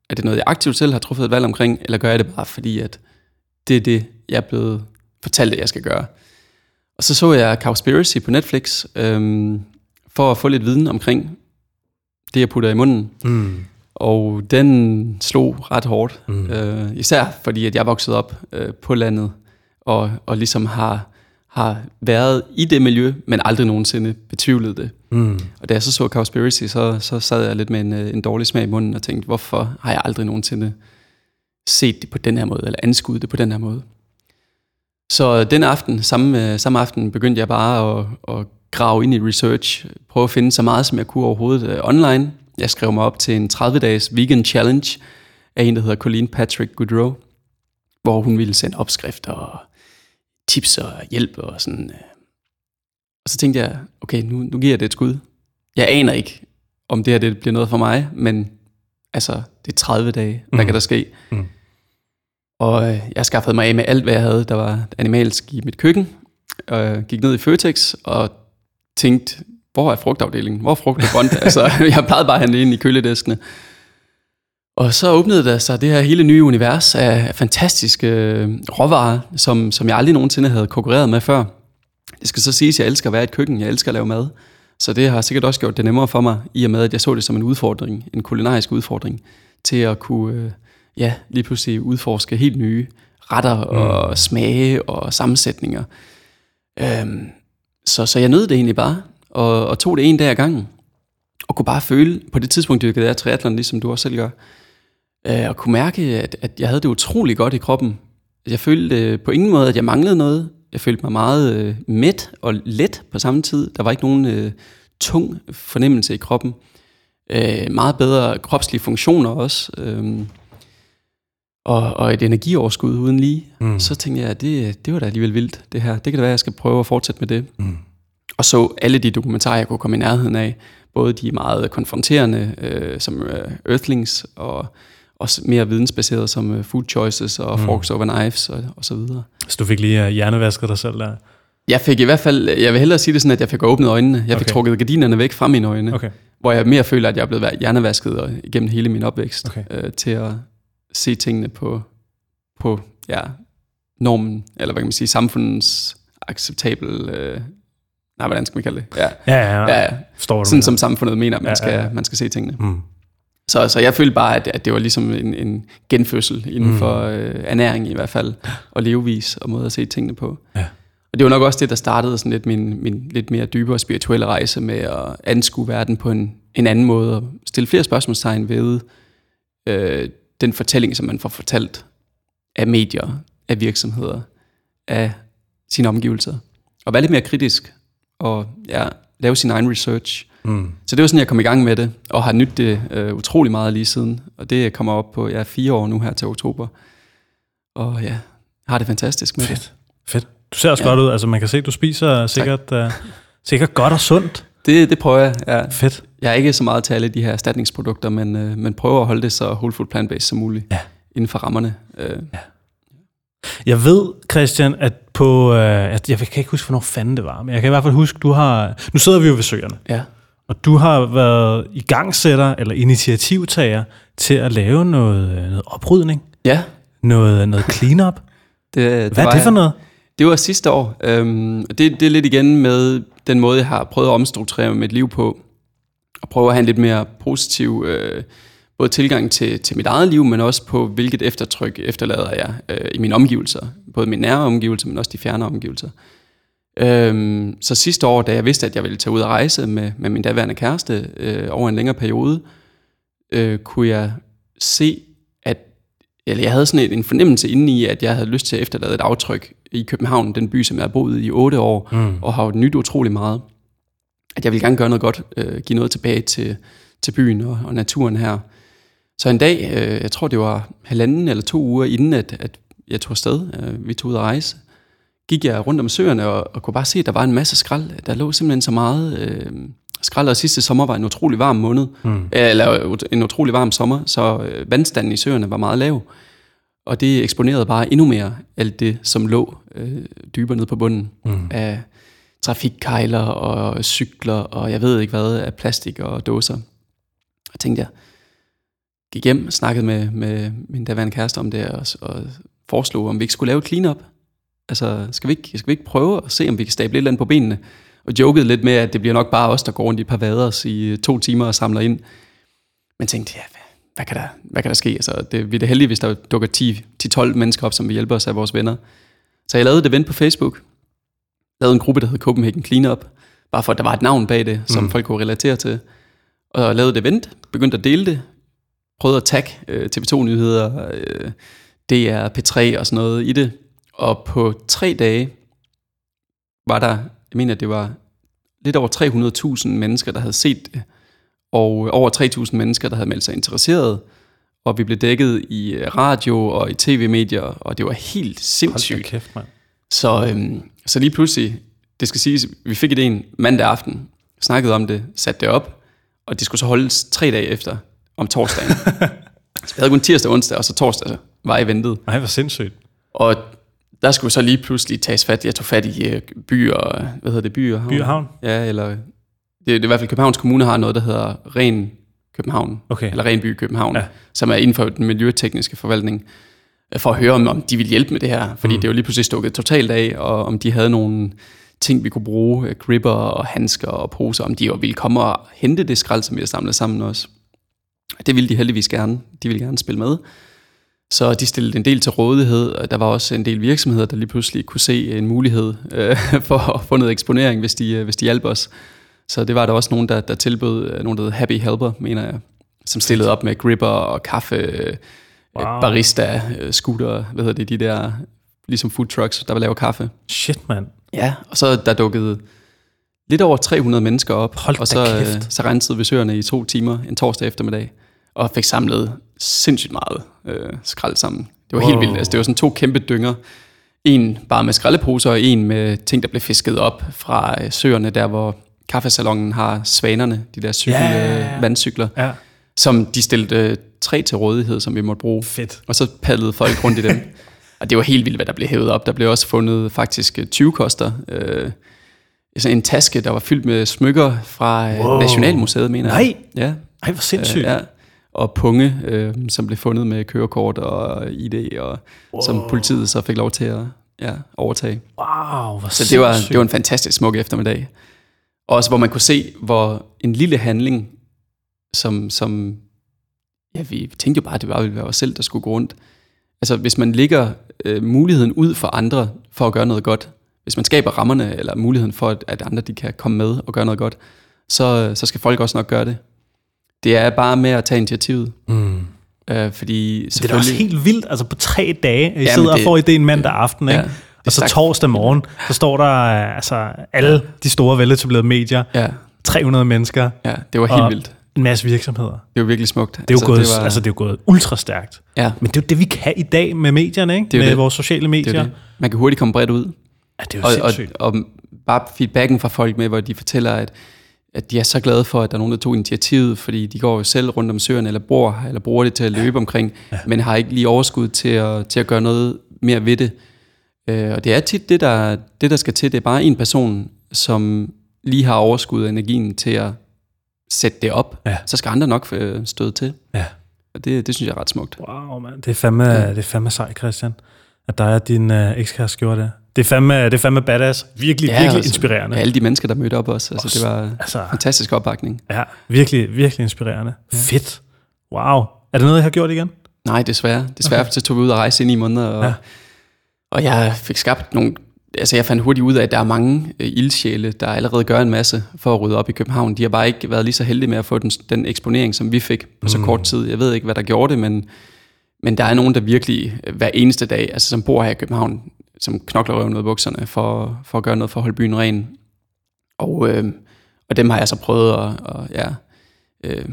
Er det noget, jeg aktivt selv har truffet et valg omkring, eller gør jeg det bare fordi, at det er det, jeg er blevet fortalt, at jeg skal gøre? Og så så jeg Cowspiracy på Netflix, øhm, for at få lidt viden omkring det, jeg putter i munden. Mm. Og den slog ret hårdt. Mm. Øh, især fordi, at jeg voksede op øh, på landet, og, og ligesom har, har været i det miljø, men aldrig nogensinde betvivlet det. Mm. Og da jeg så så Cowspiracy, så, så sad jeg lidt med en, øh, en dårlig smag i munden og tænkte, hvorfor har jeg aldrig nogensinde set det på den her måde, eller anskudt det på den her måde. Så den aften, samme, samme aften, begyndte jeg bare at, at grave ind i research, prøve at finde så meget, som jeg kunne overhovedet uh, online. Jeg skrev mig op til en 30-dages vegan challenge af en, der hedder Colleen Patrick Goodrow, hvor hun ville sende opskrifter og tips og hjælp og sådan. Øh. Og så tænkte jeg, okay, nu, nu giver jeg det et skud. Jeg aner ikke, om det her det bliver noget for mig, men altså, det er 30 dage. Hvad mm. kan der ske? Mm. Og øh, jeg skaffede mig af med alt, hvad jeg havde, der var animalsk i mit køkken. Og gik ned i Føtex og tænkte, hvor er frugtafdelingen? Hvor er frugt og grønt? <laughs> altså, jeg plejede bare at handle ind i kølediskene. Og så åbnede der sig det her hele nye univers af fantastiske øh, råvarer, som, som jeg aldrig nogensinde havde konkurreret med før. Det skal så siges, at jeg elsker at være i et køkken, jeg elsker at lave mad. Så det har sikkert også gjort det nemmere for mig, i og med, at jeg så det som en udfordring, en kulinarisk udfordring, til at kunne øh, ja, lige pludselig udforske helt nye retter og mm. smage og sammensætninger. Øhm, så, så jeg nød det egentlig bare, og, og tog det en dag ad gangen, og kunne bare føle, på det tidspunkt dyrkede jeg triathlon, ligesom du også selv gør, øh, og kunne mærke, at, at jeg havde det utrolig godt i kroppen. Jeg følte på ingen måde, at jeg manglede noget. Jeg følte mig meget øh, mæt og let på samme tid. Der var ikke nogen øh, tung fornemmelse i kroppen. Øh, meget bedre kropslige funktioner også. Øh, og, og et energioverskud uden lige. Mm. Så tænkte jeg, at det, det var da alligevel vildt, det her. Det kan da være, at jeg skal prøve at fortsætte med det. Mm. Og så alle de dokumentarer, jeg kunne komme i nærheden af. Både de meget konfronterende, øh, som øh, Earthlings, og også mere vidensbaserede, som øh, Food Choices og mm. Forks Over Knives, og, og så videre. Så du fik lige uh, hjernevasket dig selv der? Jeg fik i hvert fald, jeg vil hellere sige det sådan, at jeg fik åbnet øjnene. Jeg fik okay. trukket gardinerne væk fra mine øjne. Okay. Hvor jeg mere føler, at jeg er blevet hjernevasket igennem hele min opvækst. Okay. Øh, til at se tingene på, på ja, normen, eller hvad kan man sige, samfundets acceptabel... Øh, nej, hvordan skal man kalde det? Ja, ja, ja. ja, ja. Forstår Sådan som samfundet mener, man, ja, skal, ja, ja. man skal se tingene. Mm. Så, så jeg følte bare, at, at det var ligesom en, en genfødsel inden mm. for øh, ernæring i hvert fald, og levevis og måde at se tingene på. Ja. Og det var nok også det, der startede sådan lidt min, min lidt mere dybere spirituelle rejse med at anskue verden på en, en anden måde, og stille flere spørgsmålstegn ved øh, den fortælling, som man får fortalt af medier, af virksomheder, af sine omgivelser. Og være lidt mere kritisk, og ja, lave sin egen research. Mm. Så det var sådan, jeg kom i gang med det, og har nydt det øh, utrolig meget lige siden. Og det kommer op på ja, fire år nu her til oktober. Og ja, har det fantastisk med Fedt. det. Fedt. Du ser også ja. godt ud. Altså man kan se, at du spiser sikkert, uh, sikkert godt og sundt. Det, det prøver jeg, ja. Fedt. Jeg er ikke så meget til alle de her erstatningsprodukter, men, øh, men prøver at holde det så whole food plant-based som muligt ja. inden for rammerne. Øh. Ja. Jeg ved, Christian, at på... Øh, jeg kan ikke huske, hvornår fanden det var, men jeg kan i hvert fald huske, du har... Nu sidder vi jo ved søerne. Ja. Og du har været i gangsætter eller initiativtager til at lave noget, øh, noget oprydning. Ja. Noget, noget <laughs> clean-up. det, det Hvad er det for noget? Det var sidste år. Øhm, det, det er lidt igen med den måde, jeg har prøvet at omstrukturere mit liv på. Og prøve at have en lidt mere positiv øh, både tilgang til, til mit eget liv, men også på, hvilket eftertryk efterlader jeg øh, i mine omgivelser. Både mine nære omgivelser, men også de fjerne omgivelser. Øhm, så sidste år, da jeg vidste, at jeg ville tage ud og rejse med, med min daværende kæreste øh, over en længere periode, øh, kunne jeg se, at eller jeg havde sådan en fornemmelse inde i, at jeg havde lyst til at efterlade et aftryk i København, den by, som jeg har boet i otte år, mm. og har jo nyt utrolig meget. at jeg ville gerne gøre noget godt, øh, give noget tilbage til, til byen og, og naturen her. Så en dag, øh, jeg tror det var halvanden eller to uger inden, at, at jeg tog afsted, øh, vi tog ud at rejse, gik jeg rundt om søerne og, og kunne bare se, at der var en masse skrald. Der lå simpelthen så meget øh, skrald, og sidste sommer var en utrolig varm måned, mm. eller en utrolig varm sommer, så øh, vandstanden i søerne var meget lav. Og det eksponerede bare endnu mere alt det, som lå øh, dybere ned på bunden mm. af trafikkejler og cykler og jeg ved ikke hvad af plastik og dåser. Og tænkte jeg, gik hjem, snakkede med, med min daværende kæreste om det og, og foreslog, om vi ikke skulle lave et clean-up. Altså, skal vi, ikke, skal vi ikke prøve at se, om vi kan stable lidt andet på benene? Og jokede lidt med, at det bliver nok bare os, der går rundt i et par vaders i to timer og samler ind. Men tænkte, ja, hvad kan der, hvad kan der ske? Altså, det, vi er det heldige, hvis der dukker 10-12 mennesker op, som vil hjælpe os af vores venner. Så jeg lavede et event på Facebook, lavede en gruppe, der hed Copenhagen Cleanup, bare for at der var et navn bag det, som mm. folk kunne relatere til. Og lavede et event, begyndte at dele det, prøvede at tagge øh, TV2-nyheder, øh, DR, P3 og sådan noget i det. Og på tre dage var der, jeg mener, det var lidt over 300.000 mennesker, der havde set det, og over 3.000 mennesker, der havde meldt sig interesseret, og vi blev dækket i øh, radio og i tv-medier, og det var helt sindssygt. Hold kæft, mand. Så, øhm, så lige pludselig, det skal siges, vi fik idéen mandag aften, snakkede om det, satte det op, og det skulle så holdes tre dage efter, om torsdagen. <laughs> så vi havde kun tirsdag og onsdag, og så torsdag var i ventet. Nej, hvor sindssygt. Og der skulle så lige pludselig tages fat. Jeg tog fat i uh, byer, hvad hedder det, byer? Havn? Byer Havn? Ja, eller det, det er i hvert fald Københavns Kommune har noget, der hedder Ren København, okay. eller Ren By København, ja. som er inden for den miljøtekniske forvaltning, øh, for at høre, om, om de vil hjælpe med det her. Fordi mm. det var lige pludselig stukket totalt af, og om de havde nogle ting, vi kunne bruge, øh, gripper og handsker og poser, om de jo ville komme og hente det skrald, som vi har samlet sammen også. Det ville de heldigvis gerne. De ville gerne spille med. Så de stillede en del til rådighed, og der var også en del virksomheder, der lige pludselig kunne se en mulighed øh, <laughs> for at få noget eksponering, hvis de, øh, hvis de hjalp os. Så det var der også nogen, der, der tilbød, øh, nogen der hed Happy Helper, mener jeg, som stillede op med gripper og kaffe, øh, wow. barista, scooter, hvad hedder det, de der, ligesom food trucks, der vil lave kaffe. Shit, mand. Ja, og så der dukkede lidt over 300 mennesker op, Hold og så, kæft. så rensede vi søerne i to timer en torsdag eftermiddag, og fik samlet sindssygt meget øh, skrald sammen. Det var wow. helt vildt. Altså, det var sådan to kæmpe dynger. En bare med skraldeposer, og en med ting, der blev fisket op fra øh, søerne, der hvor kaffesalongen har svanerne, de der cykel, ja, ja, ja. vandcykler, ja. som de stillede øh, tre til rådighed, som vi måtte bruge. Fedt. Og så paddlede folk rundt i dem. <laughs> og det var helt vildt, hvad der blev hævet op. Der blev også fundet faktisk 20 øh, koster. Øh, sådan en taske, der var fyldt med smykker fra øh, wow. Nationalmuseet, mener jeg. Nej, ja. Ej, hvor sindssygt. Øh, ja og punge, øh, som blev fundet med kørekort og ID, og wow. som politiet så fik lov til at ja, overtage. Wow, hvor Så det var, det var en fantastisk smuk eftermiddag. Også hvor man kunne se, hvor en lille handling, som, som ja, vi tænkte jo bare, at det bare ville være os selv, der skulle gå rundt. Altså hvis man lægger øh, muligheden ud for andre, for at gøre noget godt, hvis man skaber rammerne, eller muligheden for, at, at andre de kan komme med og gøre noget godt, så, så skal folk også nok gøre det. Det er bare med at tage initiativet. Mm. Øh, fordi det er da også helt vildt, altså på tre dage, I ja, sidder det, og får idéen mandag aften, ikke? Ja, og så torsdag morgen, så står der altså alle de store veletablerede medier, ja. 300 mennesker. Ja, det var helt vildt. En masse virksomheder. Det var virkelig smukt. Det er jo, altså, gået, det var... altså, det er jo gået ultra stærkt. Ja. Men det er jo det, vi kan i dag med medierne, ikke? Det med det. vores sociale medier. Det det. Man kan hurtigt komme bredt ud. Ja, det er jo og, sindssygt. Og, og bare feedbacken fra folk med, hvor de fortæller, at at de er så glade for, at der er nogen, der tog initiativet, fordi de går jo selv rundt om søerne, eller bor, eller bruger det til at løbe omkring, ja. men har ikke lige overskud til at, til at gøre noget mere ved det. Øh, og det er tit det der, det, der skal til. Det er bare en person, som lige har overskud af energien til at sætte det op. Ja. Så skal andre nok øh, støde til. Ja. Og det, det synes jeg er ret smukt. Wow, man. Det er fandme, ja. det er fandme sej, Christian, at dig og din øh, ekskæreste gjorde det. Det er fandme, det er fandme badass. Virkelig, ja, virkelig altså, inspirerende. Ja, alle de mennesker, der mødte op også. Altså, det var altså, fantastisk opbakning. Ja, virkelig, virkelig inspirerende. Ja. Fedt. Wow. Er det noget, jeg har gjort igen? Nej, desværre. Desværre, okay. så tog vi ud og rejse ind i måneder, og, ja. og jeg fik skabt nogle... Altså, jeg fandt hurtigt ud af, at der er mange øh, ildsjæle, der allerede gør en masse for at rydde op i København. De har bare ikke været lige så heldige med at få den, den eksponering, som vi fik på så mm. kort tid. Jeg ved ikke, hvad der gjorde det, men, men der er nogen, der virkelig øh, hver eneste dag, altså som bor her i København, som knokler røven ud af bukserne for, for at gøre noget for at holde byen ren. Og, øh, og dem har jeg så prøvet at, at ja, øh,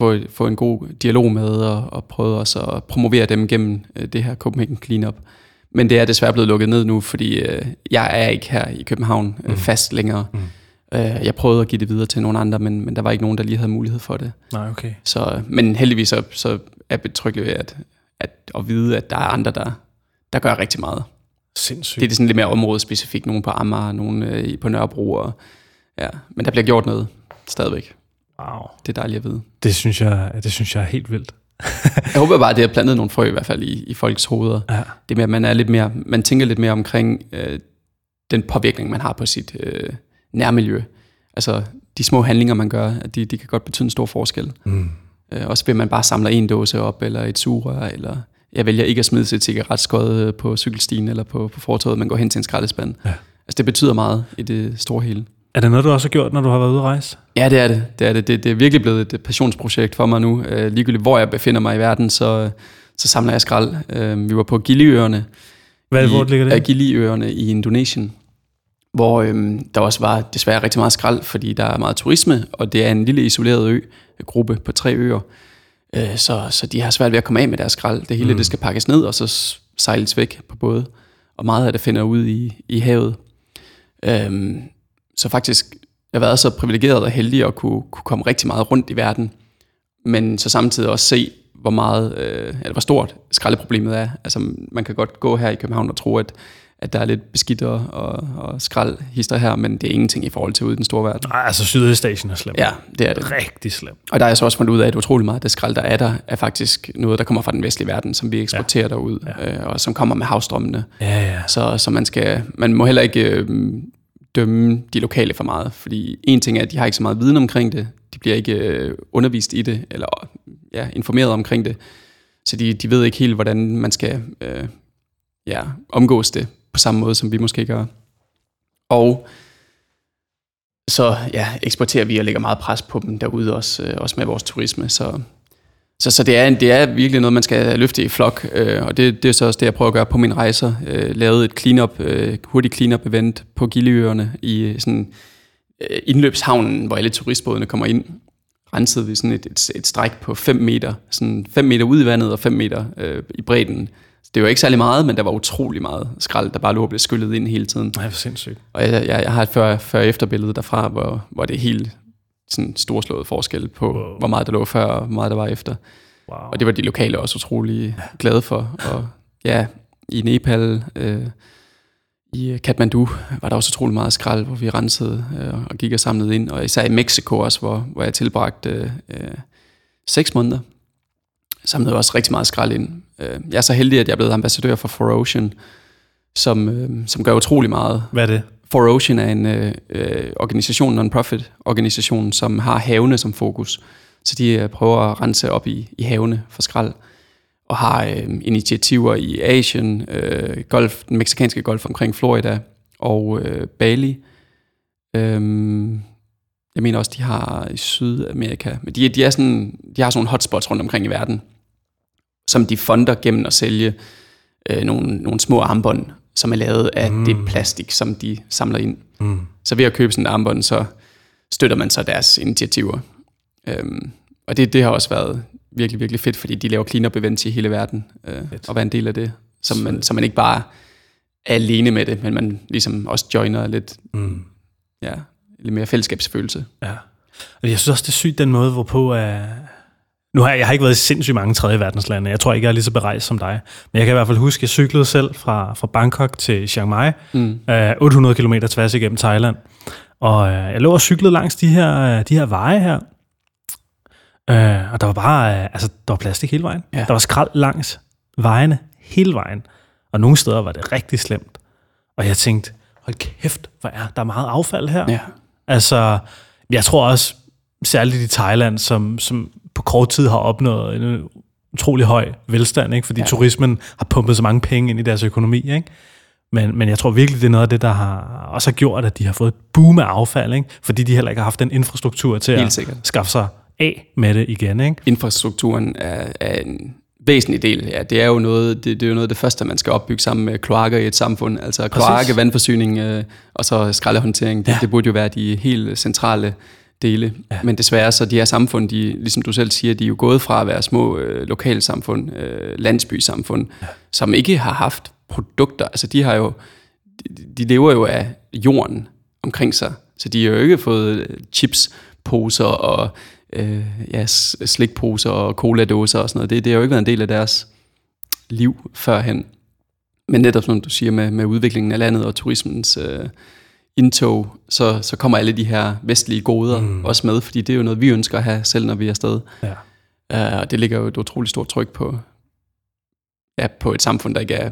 få, få en god dialog med, og, og prøvet også at promovere dem gennem øh, det her Copenhagen Cleanup. Men det er desværre blevet lukket ned nu, fordi øh, jeg er ikke her i København øh, mm. fast længere. Mm. Øh, jeg prøvede at give det videre til nogle andre, men, men der var ikke nogen, der lige havde mulighed for det. Nej, okay. Så, men heldigvis så, så er jeg betryggelig ved at, at, at vide, at der er andre, der, der gør rigtig meget. Sindssygt. Det er sådan lidt mere områdespecifikt. Nogen på Amager, nogen øh, på Nørrebro. Og, ja. Men der bliver gjort noget stadigvæk. Wow. Det er dejligt at vide. Det synes jeg, det synes jeg er helt vildt. <laughs> jeg håber bare, at det har plantet nogle frø i hvert fald i, i folks hoveder. Ja. Det med, at man er lidt mere, man tænker lidt mere omkring øh, den påvirkning, man har på sit øh, nærmiljø. Altså de små handlinger, man gør, at de, de kan godt betyde en stor forskel. Mm. Øh, også ved, man bare samler en dåse op, eller et sugerør, eller jeg vælger ikke at smide sit cigaretskod øh, på cykelstien eller på, på fortoget, men går hen til en skraldespand. Ja. Altså det betyder meget i det store hele. Er det noget, du også har gjort, når du har været ude at rejse? Ja, det er det. Det er, det. Det, det er virkelig blevet et passionsprojekt for mig nu. Øh, ligegyldigt hvor jeg befinder mig i verden, så, så samler jeg skrald. Øh, vi var på Giliøerne. Hvad, i, hvor ligger det? Giliøerne i Indonesien, hvor øh, der også var desværre rigtig meget skrald, fordi der er meget turisme, og det er en lille isoleret ø, gruppe på tre øer. Øh, så, så de har svært ved at komme af med deres skrald. Det hele mm. det skal pakkes ned, og så sejles væk på både. Og meget af det finder ud i, i havet. Øh, så faktisk, jeg har været så privilegeret og heldig at kunne, kunne komme rigtig meget rundt i verden, men så samtidig også se, hvor meget, øh, eller hvor stort skraldeproblemet er. Altså, man kan godt gå her i København og tro, at, at der er lidt beskidt og, og skraldhister her, men det er ingenting i forhold til ude i den store verden. Nej, altså Sydøstasien er slemt. Ja, det er det. Rigtig slemt. Og der er jeg så også fundet ud af, at utrolig meget af det skrald, der er der, er faktisk noget, der kommer fra den vestlige verden, som vi eksporterer ja. derud, ja. Øh, og som kommer med havstrømmene. Ja, ja. Så, så man, skal, man må heller ikke øh, dømme de lokale for meget, fordi en ting er, at de har ikke så meget viden omkring det, de bliver ikke øh, undervist i det, eller ja, informeret omkring det, så de, de ved ikke helt, hvordan man skal øh, ja, omgås det på samme måde, som vi måske gør. Og så ja, eksporterer vi og lægger meget pres på dem derude også, øh, også med vores turisme, så så, så det, er, det er virkelig noget, man skal løfte i flok, øh, og det, det er så også det, jeg prøver at gøre på mine rejser. Øh, lavet et clean-up, øh, hurtigt clean-up event på Gilleøerne i øh, sådan øh, indløbshavnen, hvor alle turistbådene kommer ind. Rensede vi sådan et, et, et stræk på 5 meter, sådan 5 meter ud i vandet og 5 meter øh, i bredden. Det var ikke særlig meget, men der var utrolig meget skrald, der bare lå og blev skyllet ind hele tiden. Nej, for sindssygt. Og jeg, jeg, jeg har et før, før efterbillede derfra, hvor, hvor det er helt sådan storslået forskel på, wow. hvor meget der lå før, og hvor meget der var efter. Wow. Og det var de lokale også utrolig glade for. Og ja, i Nepal, øh, i Kathmandu, var der også utrolig meget skrald, hvor vi rensede øh, og gik og samlede ind. Og især i Mexico også, hvor, hvor jeg tilbragte øh, seks måneder, samlede også rigtig meget skrald ind. Øh, jeg er så heldig, at jeg er blevet ambassadør for For Ocean, som, øh, som gør utrolig meget. Hvad er det? For Ocean er en øh, øh, organisation, non-profit organisation, som har havene som fokus. Så de øh, prøver at rense op i, i havene for skrald, og har øh, initiativer i Asien, øh, golf, den meksikanske golf omkring Florida og øh, Bali. Øhm, jeg mener også, de har i Sydamerika. Men de, de, er sådan, de har sådan nogle hotspots rundt omkring i verden, som de fonder gennem at sælge øh, nogle, nogle små armbånd som er lavet af mm. det plastik, som de samler ind. Mm. Så ved at købe sådan en armbånd, så støtter man så deres initiativer. Øhm, og det, det har også været virkelig, virkelig fedt, fordi de laver clean-up events i hele verden, øh, og være en del af det, så man, så man ikke bare er alene med det, men man ligesom også joiner lidt, mm. ja, lidt mere fællesskabsfølelse. Ja. Og jeg synes også, det er sygt den måde, hvorpå, at nu har jeg, jeg har ikke været i sindssygt mange tredje verdenslande. Jeg tror ikke, jeg er lige så berejst som dig. Men jeg kan i hvert fald huske, at jeg cyklede selv fra, fra Bangkok til Chiang Mai. Mm. Øh, 800 km tværs igennem Thailand. Og øh, jeg lå og cyklede langs de her, øh, de her veje her. Øh, og der var bare, øh, altså der var plastik hele vejen. Ja. Der var skrald langs vejene hele vejen. Og nogle steder var det rigtig slemt. Og jeg tænkte, hold kæft, hvor er der er meget affald her. Ja. Altså, jeg tror også, særligt i Thailand, som, som på kort tid har opnået en utrolig høj velstand, ikke? fordi ja. turismen har pumpet så mange penge ind i deres økonomi. Ikke? Men, men jeg tror virkelig, det er noget af det, der har også har gjort, at de har fået et boom af affald, ikke? fordi de heller ikke har haft den infrastruktur til Helt at sikkert. skaffe sig af med det igen. Ikke? Infrastrukturen er, er en væsentlig del. Ja, det er jo noget, det, det er jo noget af det første, man skal opbygge sammen med kloakker i et samfund. Altså kloakke, vandforsyning øh, og så skraldehåndtering. Det, ja. det burde jo være de helt centrale dele. Ja. Men desværre så de her samfund, de, ligesom du selv siger, de er jo gået fra at være små øh, lokalsamfund, øh, landsbysamfund, ja. som ikke har haft produkter. Altså de har jo, de, de lever jo af jorden omkring sig. Så de har jo ikke fået chips, poser og øh, ja, slikposer og cola-dåser og sådan noget. Det, det har jo ikke været en del af deres liv førhen. Men netop som du siger med, med udviklingen af landet og turismens øh, indtog, så, så kommer alle de her vestlige goder mm. også med, fordi det er jo noget, vi ønsker at have selv, når vi er afsted. Ja. Uh, og det ligger jo et utroligt stort tryk på, ja, på et samfund, der ikke er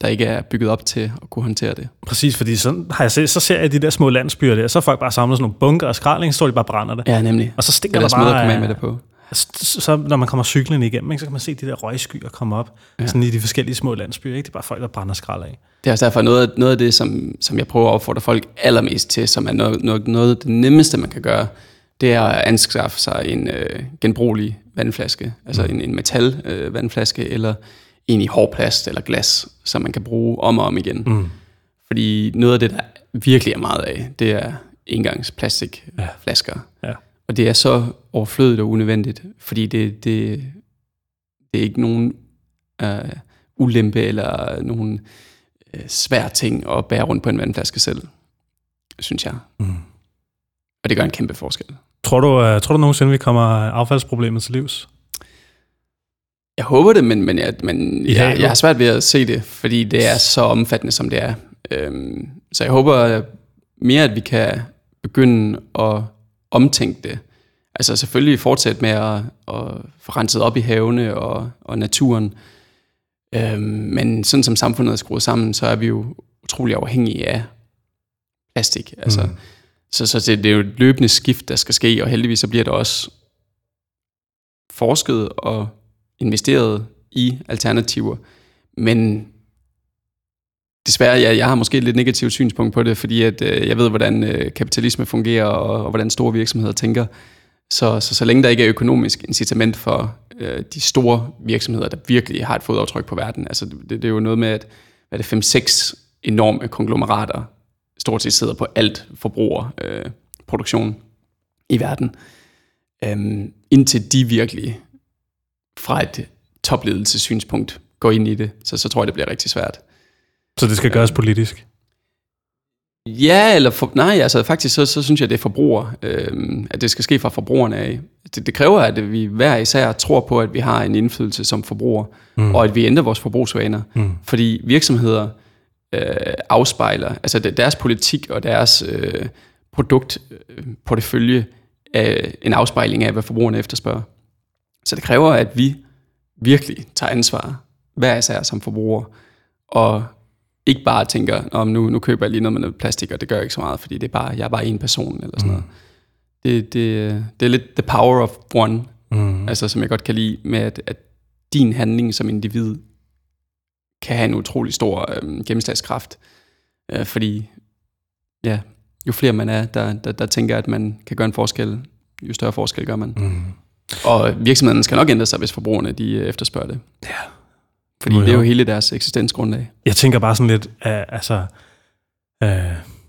der ikke er bygget op til at kunne håndtere det. Præcis, fordi så, har jeg set, så ser jeg de der små landsbyer der, så er folk bare samlet sådan nogle bunker og skrald, så står de bare brænder det. Ja, nemlig. Og så stikker der bare... Eller med det på. Så, så når man kommer cyklen igennem, ikke, så kan man se de der røgskyer komme op, ja. sådan i de forskellige små landsbyer. Ikke? Det er bare folk, der brænder skrald af. Det er også derfor noget, noget af det, som, som jeg prøver at opfordre folk allermest til, som er noget, noget, noget af det nemmeste, man kan gøre, det er at anskaffe sig en øh, genbrugelig vandflaske, altså mm. en, en metal øh, vandflaske, eller en i hård plast eller glas, som man kan bruge om og om igen. Mm. Fordi noget af det, der virkelig er meget af, det er engangsplastikflasker. Ja. Ja. Og det er så overflødigt og unødvendigt, fordi det, det, det er ikke nogen øh, ulempe eller nogen øh, svær ting at bære rundt på en vandflaske selv, synes jeg. Mm. Og det gør en kæmpe forskel. Tror du, uh, tror du nogensinde, vi kommer affaldsproblemet til livs? Jeg håber det, men, men, jeg, men jeg, jeg har svært ved at se det, fordi det er så omfattende, som det er. Øhm, så jeg håber mere, at vi kan begynde at omtænke det. Altså selvfølgelig fortsætte med at, at få renset op i havene og, og naturen. Øhm, men sådan som samfundet er skruet sammen, så er vi jo utrolig afhængige af plastik. Altså, mm. Så, så det, det er jo et løbende skift, der skal ske, og heldigvis så bliver der også forsket og investeret i alternativer. Men desværre, jeg, jeg har måske et lidt negativt synspunkt på det, fordi at, øh, jeg ved, hvordan øh, kapitalisme fungerer, og, og hvordan store virksomheder tænker. Så, så så længe der ikke er økonomisk incitament for øh, de store virksomheder, der virkelig har et fodaftryk på verden, altså det, det er jo noget med, at hvad er det, 5-6 enorme konglomerater stort set sidder på alt forbrugerproduktion øh, i verden. Øhm, indtil de virkelig fra et topledelsessynspunkt går ind i det, så, så tror jeg, det bliver rigtig svært. Så det skal gøres øh, politisk? Ja, eller for, nej, altså faktisk så, så synes jeg, det er forbruger, øh, at det skal ske fra forbrugerne af. Det, det kræver, at vi hver især tror på, at vi har en indflydelse som forbruger, mm. og at vi ændrer vores forbrugsvaner. Mm. Fordi virksomheder øh, afspejler, altså deres politik og deres øh, produktportefølje er en afspejling af, hvad forbrugerne efterspørger. Så det kræver, at vi virkelig tager ansvar, hver især som forbruger, og ikke bare tænker, om nu, nu køber jeg lige noget med noget plastik, og det gør ikke så meget, fordi det er bare, jeg er bare en person, eller sådan mm. noget. Det, det, det er lidt the power of one, mm. altså som jeg godt kan lide, med at, at din handling som individ kan have en utrolig stor øh, gennemslagskraft, øh, fordi ja, jo flere man er, der, der, der tænker, at man kan gøre en forskel, jo større forskel gør man. Mm. Og virksomheden skal nok ændre sig, hvis forbrugerne de øh, efterspørger det. Ja. Fordi det er jo hele deres eksistensgrundlag. Jeg tænker bare sådan lidt, uh, altså... Uh,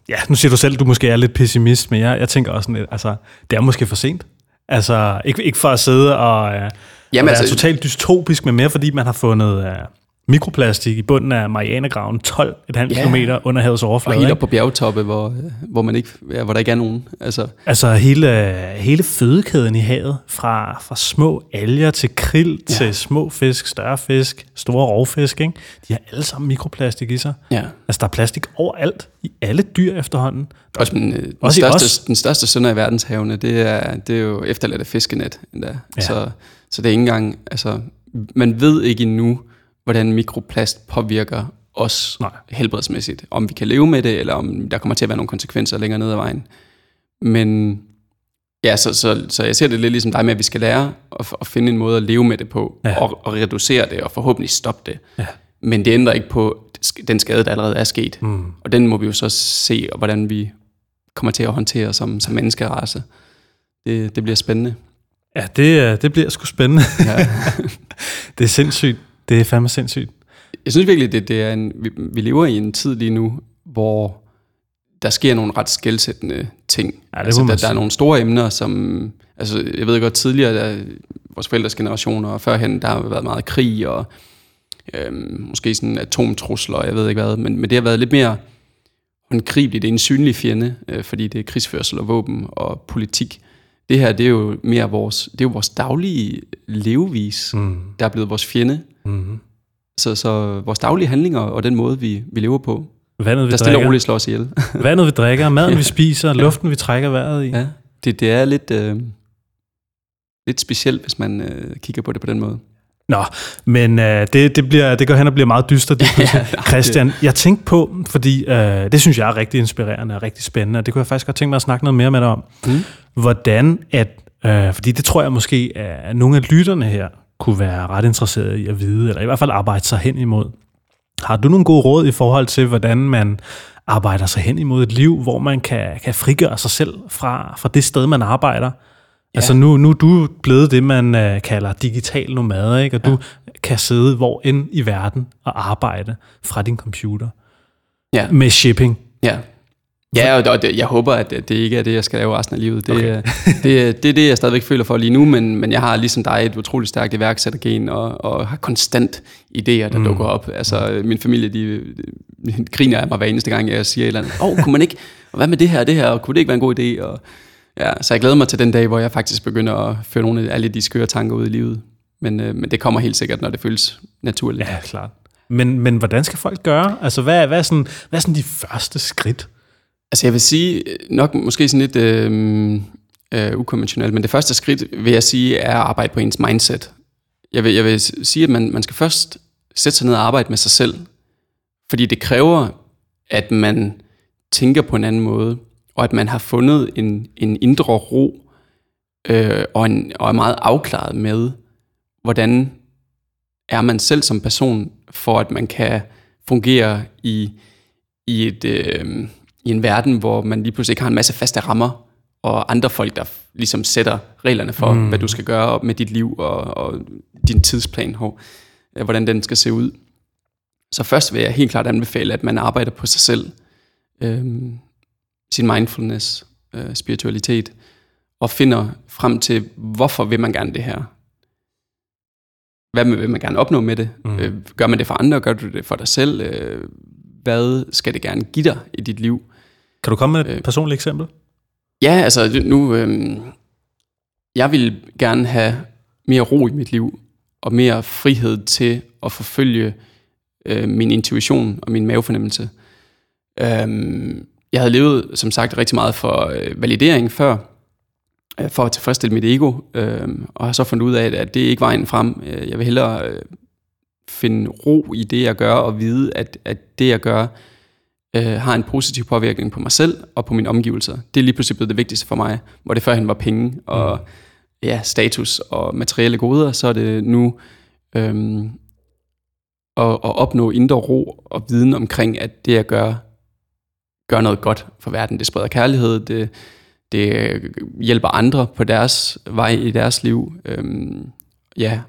ja, nu siger du selv, du måske er lidt pessimist, men jeg, jeg tænker også sådan lidt, altså, det er måske for sent. Altså, ikke, ikke for at sidde og, uh, Jamen, og være altså, totalt dystopisk, men mere fordi man har fundet... Uh, mikroplastik i bunden af Marianergraven, 12,5 ja. km under havets overflade. Og helt op på bjergtoppe, hvor, hvor, man ikke, ja, hvor der ikke er nogen. Altså, altså hele, hele fødekæden i havet, fra, fra små alger til krill, ja. til små fisk, større fisk, store rovfisk, ikke? de har alle sammen mikroplastik i sig. Ja. Altså der er plastik overalt, i alle dyr efterhånden. Også den, øh, den, også største, den største sønder i verdenshavene, det er, det er jo efterladte fiskenet. Endda. Ja. Så, så det er ikke engang, altså, man ved ikke endnu, hvordan mikroplast påvirker os Nej. helbredsmæssigt. Om vi kan leve med det, eller om der kommer til at være nogle konsekvenser længere ned ad vejen. Men ja, så, så, så jeg ser det lidt ligesom dig med, at vi skal lære at, at finde en måde at leve med det på, ja. og, og reducere det, og forhåbentlig stoppe det. Ja. Men det ændrer ikke på den skade, der allerede er sket. Mm. Og den må vi jo så se, hvordan vi kommer til at håndtere som, som menneskerace. Det, det bliver spændende. Ja, det, det bliver sgu spændende. Ja. <laughs> det er sindssygt. Det er fandme sindssygt. Jeg synes virkelig, det, det er en, vi, vi lever i en tid lige nu, hvor der sker nogle ret skældsættende ting. Ja, det altså, der, der er nogle store emner, som... Altså, jeg ved godt, tidligere, der, vores forældres generationer og førhen, der har været meget krig og øhm, måske sådan atomtrusler, jeg ved ikke hvad, men, men det har været lidt mere håndgribeligt. Det er en synlig fjende, øh, fordi det er krigsførsel og våben og politik. Det her, det er jo mere vores, det er jo vores daglige levevis, Mm. der er blevet vores fjende. Mm. Så, så vores daglige handlinger og den måde, vi, vi lever på, Vandet, vi der stille og roligt slår os ihjel. <laughs> vandet, vi drikker, maden, vi spiser, luften, vi trækker vejret i. ja, det, det er lidt, øh, lidt specielt, hvis man øh, kigger på det på den måde. Nå, men øh, det, det, bliver, det går hen og bliver meget dystert. <laughs> Det, Ja, ja, Christian, jeg tænkte på, fordi øh, det synes jeg er rigtig inspirerende og rigtig spændende, og det kunne jeg faktisk godt tænke mig at snakke noget mere med dig om. Mm. Hvordan at, øh, fordi det tror jeg måske, at nogle af lytterne her kunne være ret interesserede i at vide, eller i hvert fald arbejde sig hen imod. Har du nogle gode råd i forhold til, hvordan man arbejder sig hen imod et liv, hvor man kan, kan frigøre sig selv fra, fra det sted, man arbejder? Ja. Altså nu, nu er du blevet det, man øh, kalder digital nomade, ikke? og ja. du kan sidde hvor end i verden og arbejde fra din computer Ja, med shipping. ja. Ja, og, det, jeg håber, at det ikke er det, jeg skal lave resten af livet. Det, Okay. okay. det, det er det, jeg stadigvæk føler for lige nu, men, men jeg har ligesom dig et utroligt stærkt iværksættergen, og, og har konstant idéer, der mm. dukker op. Altså, min familie, de, de griner af mig hver eneste gang, jeg siger et eller andet. Åh, oh, kunne man ikke, og hvad med det her og det her, og kunne det ikke være en god idé? Og, ja, så jeg glæder mig til den dag, hvor jeg faktisk begynder at føre nogle af alle de skøre tanker ud i livet. Men, øh, men det kommer helt sikkert, når det føles naturligt. Ja, klart. Men, men hvordan skal folk gøre? Altså, hvad, hvad, er sådan, hvad er sådan de første skridt? Altså jeg vil sige, øh, nok måske sådan lidt øh, øh, ukonventionelt, men det første skridt vil jeg sige er at arbejde på ens mindset. Jeg vil, jeg vil sige, at man, man skal først sætte sig ned og arbejde med sig selv, fordi det kræver, at man tænker på en anden måde, og at man har fundet en, en indre ro, øh, og, en, og er meget afklaret med, hvordan er man selv som person, for at man kan fungere i, i et... Øh, i en verden, hvor man lige pludselig ikke har en masse faste rammer, og andre folk, der ligesom sætter reglerne for, mm. hvad du skal gøre med dit liv og, og din tidsplan, og hvordan den skal se ud. Så først vil jeg helt klart anbefale, at man arbejder på sig selv, øhm, sin mindfulness, øh, spiritualitet, og finder frem til, hvorfor vil man gerne det her? Hvad vil man gerne opnå med det? Mm. Øh, gør man det for andre? Gør du det for dig selv? Øh, hvad skal det gerne give dig i dit liv? Kan du komme med et øh, personligt eksempel? Ja, altså nu, øh, jeg vil gerne have mere ro i mit liv, og mere frihed til at forfølge øh, min intuition og min mavefornemmelse. Øh, jeg havde levet, som sagt, rigtig meget for øh, validering før, øh, for at tilfredsstille mit ego, øh, og har så fundet ud af, at det ikke er vejen frem. Øh, Jeg vil hellere øh, finde ro i det, jeg gør, og vide, at, at det, jeg gør, øh, har en positiv påvirkning på mig selv og på mine omgivelser. Det er lige pludselig blevet det vigtigste for mig, hvor det førhen var penge og mm. ja, status og materielle goder, så er det nu øhm, at, at opnå indre ro og viden omkring, at det, jeg gør, gør noget godt for verden. Det spreder kærlighed, det, det hjælper andre på deres vej i deres liv, øhm, ja,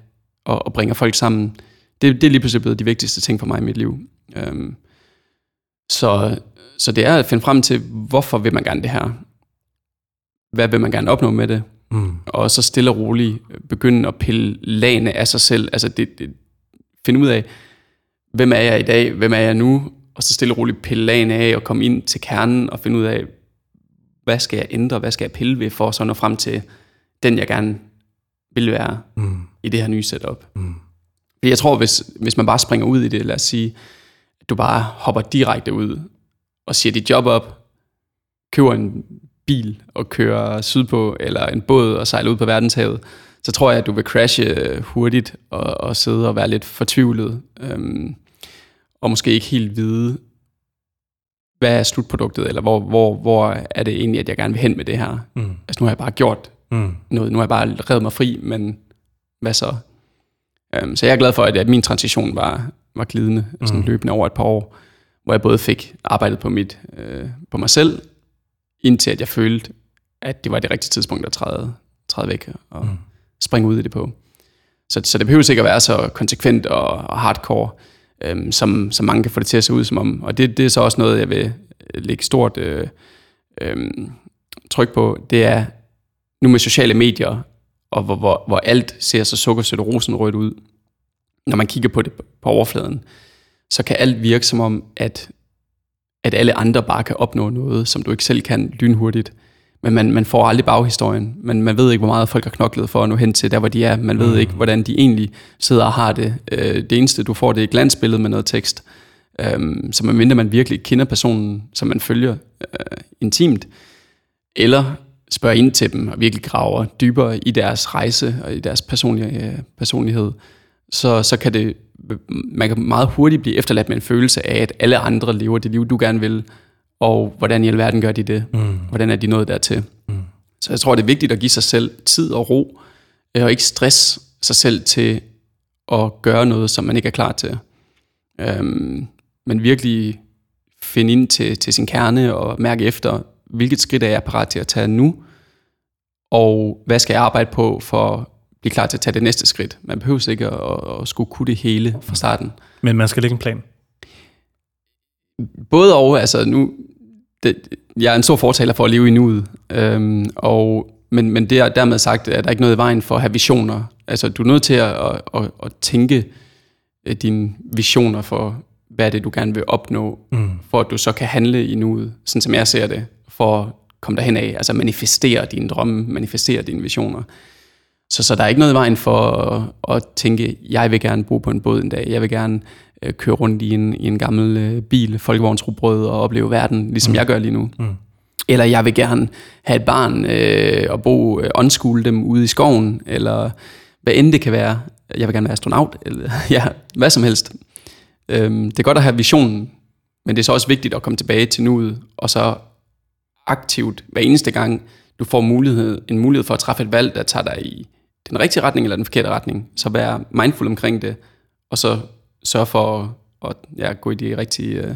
og, og bringer folk sammen. Det, det er lige pludselig blevet de vigtigste ting for mig i mit liv. Øhm, så, så det er at finde frem til, hvorfor vil man gerne det her? Hvad vil man gerne opnå med det? Mm. Og så stille og roligt begynde at pille lagene af sig selv. Altså det, det, finde ud af, hvem er jeg i dag? Hvem er jeg nu? Og så stille og roligt pille lagene af og komme ind til kernen og finde ud af, hvad skal jeg ændre? Hvad skal jeg pille ved for så nå frem til den, jeg gerne vil være Mm. i det her nye setup? Mm. Fordi jeg tror, hvis, hvis man bare springer ud i det, lad os sige, du bare hopper direkte ud og siger dit job op, køber en bil og kører sydpå, eller en båd og sejler ud på verdenshavet, så tror jeg, at du vil crashe hurtigt og, og sidde og være lidt fortvivlet, øhm, og måske ikke helt vide, hvad er slutproduktet, eller hvor, hvor, hvor er det egentlig, at jeg gerne vil hen med det her. Mm. Altså nu har jeg bare gjort Mm. noget, nu har jeg bare revet mig fri, men hvad så? Um, så jeg er glad for, at, at min transition var, var glidende, mm. sådan løbende over et par år, hvor jeg både fik arbejdet på, mit, øh, på mig selv, indtil at jeg følte, at det var det rigtige tidspunkt at træde, træde væk og mm. springe ud i det på. Så, så det behøver ikke at være så konsekvent og, og hardcore, øhm, som, som mange kan få det til at se ud som om. Og det, det er så også noget, jeg vil lægge stort øh, øh, tryk på. Det er nu med sociale medier, og hvor, hvor, hvor alt ser så sukkersødt og rosenrødt ud, når man kigger på det på overfladen, så kan alt virke som om, at, at alle andre bare kan opnå noget, som du ikke selv kan lynhurtigt. Men man, man får aldrig baghistorien. Man, man ved ikke, hvor meget folk har knoklet for at nå hen til der, hvor de er. Man ved mm. ikke, hvordan de egentlig sidder og har det. Øh, det eneste, du får, det er et glansbillede med noget tekst. Øhm, så man mindre man virkelig kender personen, som man følger øh, intimt, eller spørger ind til dem og virkelig graver dybere i deres rejse og i deres personlige, øh, personlighed, så, så kan det, man kan meget hurtigt blive efterladt med en følelse af, at alle andre lever det liv, du gerne vil, og hvordan i alverden gør de det? Mm. Hvordan er de nået dertil? Mm. Så jeg tror, det er vigtigt at give sig selv tid og ro, øh, og ikke stress sig selv til at gøre noget, som man ikke er klar til. Øhm, men virkelig finde ind til, til sin kerne og mærke efter, hvilket skridt er jeg parat til at tage nu, og hvad skal jeg arbejde på for blive klar til at tage det næste skridt. Man behøver ikke at, at skulle kunne det hele fra starten. Men man skal lægge en plan. Både og, altså nu, det, jeg er en stor fortaler for at leve i nuet, øhm, og, men, men det er dermed sagt, at der er ikke noget i vejen for at have visioner. Altså du er nødt til at, at, at, at tænke øh, dine visioner for, hvad er det, du gerne vil opnå, mm. for at du så kan handle i nuet, sådan som jeg ser det, for at komme derhen af, altså manifestere dine drømme, manifestere dine visioner. Så, så der er ikke noget i vejen for at, at tænke, jeg vil gerne bo på en båd en dag, jeg vil gerne øh, køre rundt i en, i en gammel øh, bil, folkevognsrugbrød og opleve verden, ligesom mm. jeg gør lige nu. Mm. Eller jeg vil gerne have et barn øh, og bo, øh, unskole dem ude i skoven, eller hvad end det kan være. Jeg vil gerne være astronaut, eller <laughs> ja, hvad som helst. Øhm, det er godt at have visionen, men det er så også vigtigt at komme tilbage til nuet, og så aktivt hver eneste gang, du får mulighed, en mulighed for at træffe et valg, der tager dig i den rigtige retning eller den forkerte retning. Så vær mindful omkring det, og så sørge for at, at ja, gå i de rigtige, øh,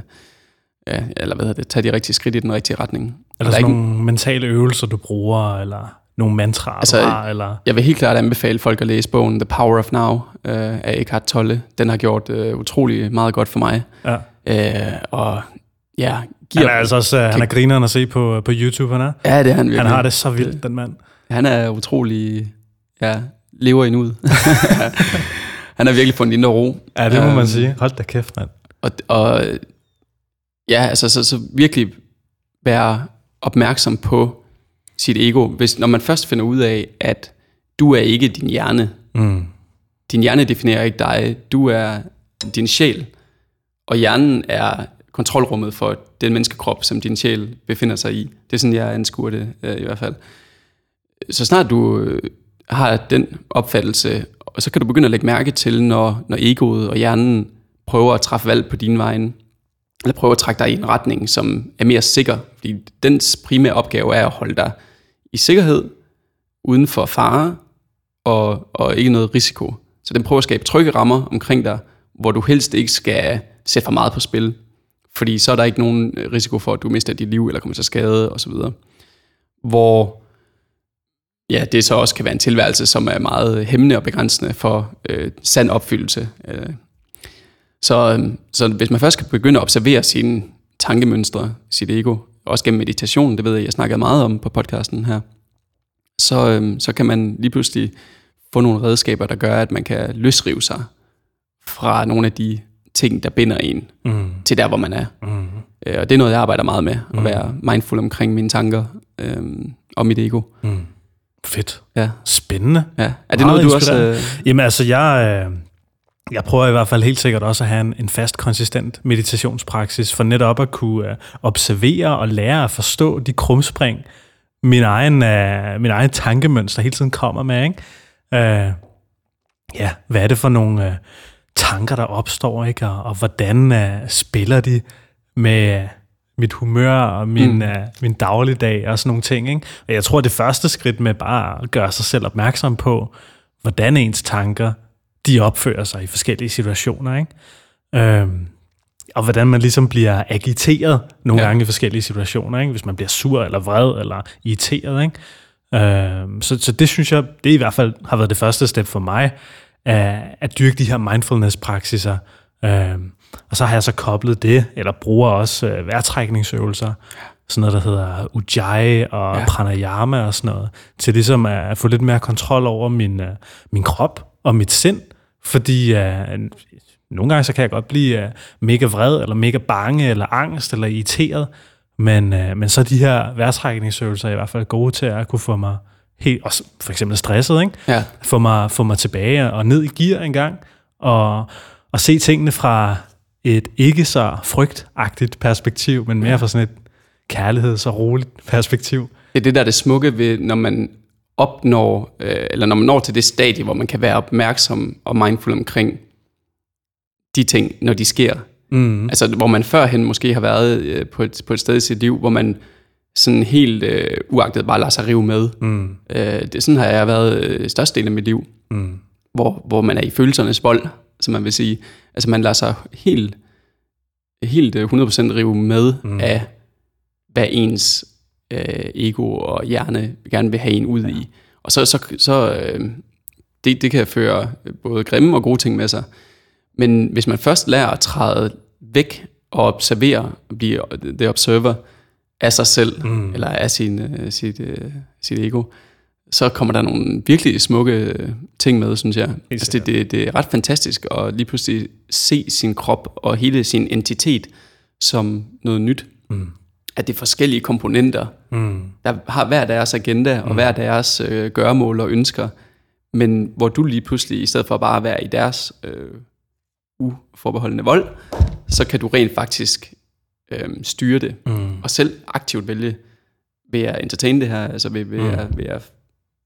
ja, eller hvad hedder det, tage de rigtige skridt i den rigtige retning. Er der, der sådan nogle mentale øvelser, du bruger, eller nogle mantraer, altså, du har? Eller? Jeg vil helt klart anbefale folk at læse bogen The Power of Now øh, af Eckhart Tolle. Den har gjort øh, utrolig meget godt for mig. Ja. Øh, og ja, giver... Han er altså også, uh, han er grineren at se på, på YouTube, han er. Ja, det er han virkelig. Han har det så vildt, den mand. Han er utrolig, ja, lever i nuet. <laughs> han har virkelig fundet indre ro. Ja, det må um, man sige. Hold da kæft, mand. Og, og ja, altså så, så virkelig være opmærksom på sit ego. Hvis, når man først finder ud af, at du er ikke din hjerne. Mm. Din hjerne definerer ikke dig. Du er din sjæl. Og hjernen er kontrolrummet for den menneskekrop, som din sjæl befinder sig i. Det er sådan, jeg anskuer det øh, i hvert fald. Så snart du øh, har den opfattelse, og så kan du begynde at lægge mærke til, når, når egoet og hjernen prøver at træffe valg på din vegne, eller prøver at trække dig i en retning, som er mere sikker. Fordi dens primære opgave er at holde dig i sikkerhed, uden for fare, og, og ikke noget risiko. Så den prøver at skabe trygge rammer omkring dig, hvor du helst ikke skal sætte for meget på spil. Fordi så er der ikke nogen risiko for, at du mister dit liv, eller kommer til skade, osv. Hvor ja, det så også kan være en tilværelse, som er meget hæmmende og begrænsende for øh, sand opfyldelse. Øh. Så, øh, så hvis man først kan begynde at observere sine tankemønstre, sit ego, også gennem meditation, det ved jeg, jeg snakkede meget om på podcasten her, så, øh, så kan man lige pludselig få nogle redskaber, der gør, at man kan løsrive sig fra nogle af de ting, der binder en mm. til der, hvor man er. Mm. Øh, og det er noget, jeg arbejder meget med, at mm. være mindful omkring mine tanker øh, og mit ego. Mm. Fedt. Ja. Spændende. Ja. Er det noget, du også... Øh... Jamen altså, jeg... Øh jeg prøver i hvert fald helt sikkert også at have en, en fast, konsistent meditationspraksis, for netop at kunne uh, observere og lære at forstå de krumspring, min egen, uh, min egen tankemønster hele tiden kommer med. Ikke? Uh, ja, hvad er det for nogle uh, tanker, der opstår, ikke? Og, og hvordan uh, spiller de med mit humør og min, mm. uh, min dagligdag og sådan nogle ting. Ikke? Og jeg tror, det første skridt med bare at gøre sig selv opmærksom på, hvordan ens tanker de opfører sig i forskellige situationer. Ikke? Øhm, og hvordan man ligesom bliver agiteret nogle ja. gange i forskellige situationer. Ikke? Hvis man bliver sur eller vred eller irriteret. Ikke? Øh, så, så det synes jeg, det i hvert fald har været det første step for mig, at, at dyrke de her mindfulness-praksiser. Øh, og så har jeg så koblet det, eller bruger også øh, vejrtrækningsøvelser, sådan noget, der hedder Ujjayi og ja. pranayama og sådan noget, til ligesom at, at få lidt mere kontrol over min, uh, min krop og mit sind, fordi uh, nogle gange så kan jeg godt blive uh, mega vred, eller mega bange, eller angst, eller irriteret, men, uh, men så de her vejrtrækningsøvelser er i hvert fald gode til at kunne få mig helt, også for eksempel stresset, ikke? Ja. Få, mig, få mig tilbage og ned i gear en gang, og, og se tingene fra et ikke så frygtagtigt perspektiv, men mere fra sådan et kærligheds- og roligt perspektiv. Det er det, der er det smukke ved, når man opnår, øh, eller når man når til det stadie, hvor man kan være opmærksom og mindful omkring de ting, når de sker. Mm. Altså, hvor man førhen måske har været øh, på, et, på et sted i sit liv, hvor man sådan helt øh, uagtet bare lader sig rive med. Mm. Øh, det, sådan har jeg været øh, størstedelen af mit liv. Mm. Hvor, hvor man er i følelsernes bold, som man vil sige. Altså, man lader sig helt, helt 100% øh, rive med mm. af hvad ens øh, ego og hjerne gerne vil have en ud ja. i. Og så, så, så øh, det, det kan føre både grimme og gode ting med sig. Men hvis man først lærer at træde væk og observere, blive det observer af sig selv, mm. eller af sin, sit, sit ego, så kommer der nogle virkelig smukke ting med, synes jeg. Altså det, det, det er ret fantastisk at lige pludselig se sin krop og hele sin entitet som noget nyt. Mm at det er forskellige komponenter, mm. der har hver deres agenda og mm. hver deres øh, gøremål og ønsker, men hvor du lige pludselig, i stedet for bare at være i deres øh, uforbeholdende vold, så kan du rent faktisk øh, styre det, mm. og selv aktivt vælge, ved at entertain det her, altså ved, ved, mm. at, ved at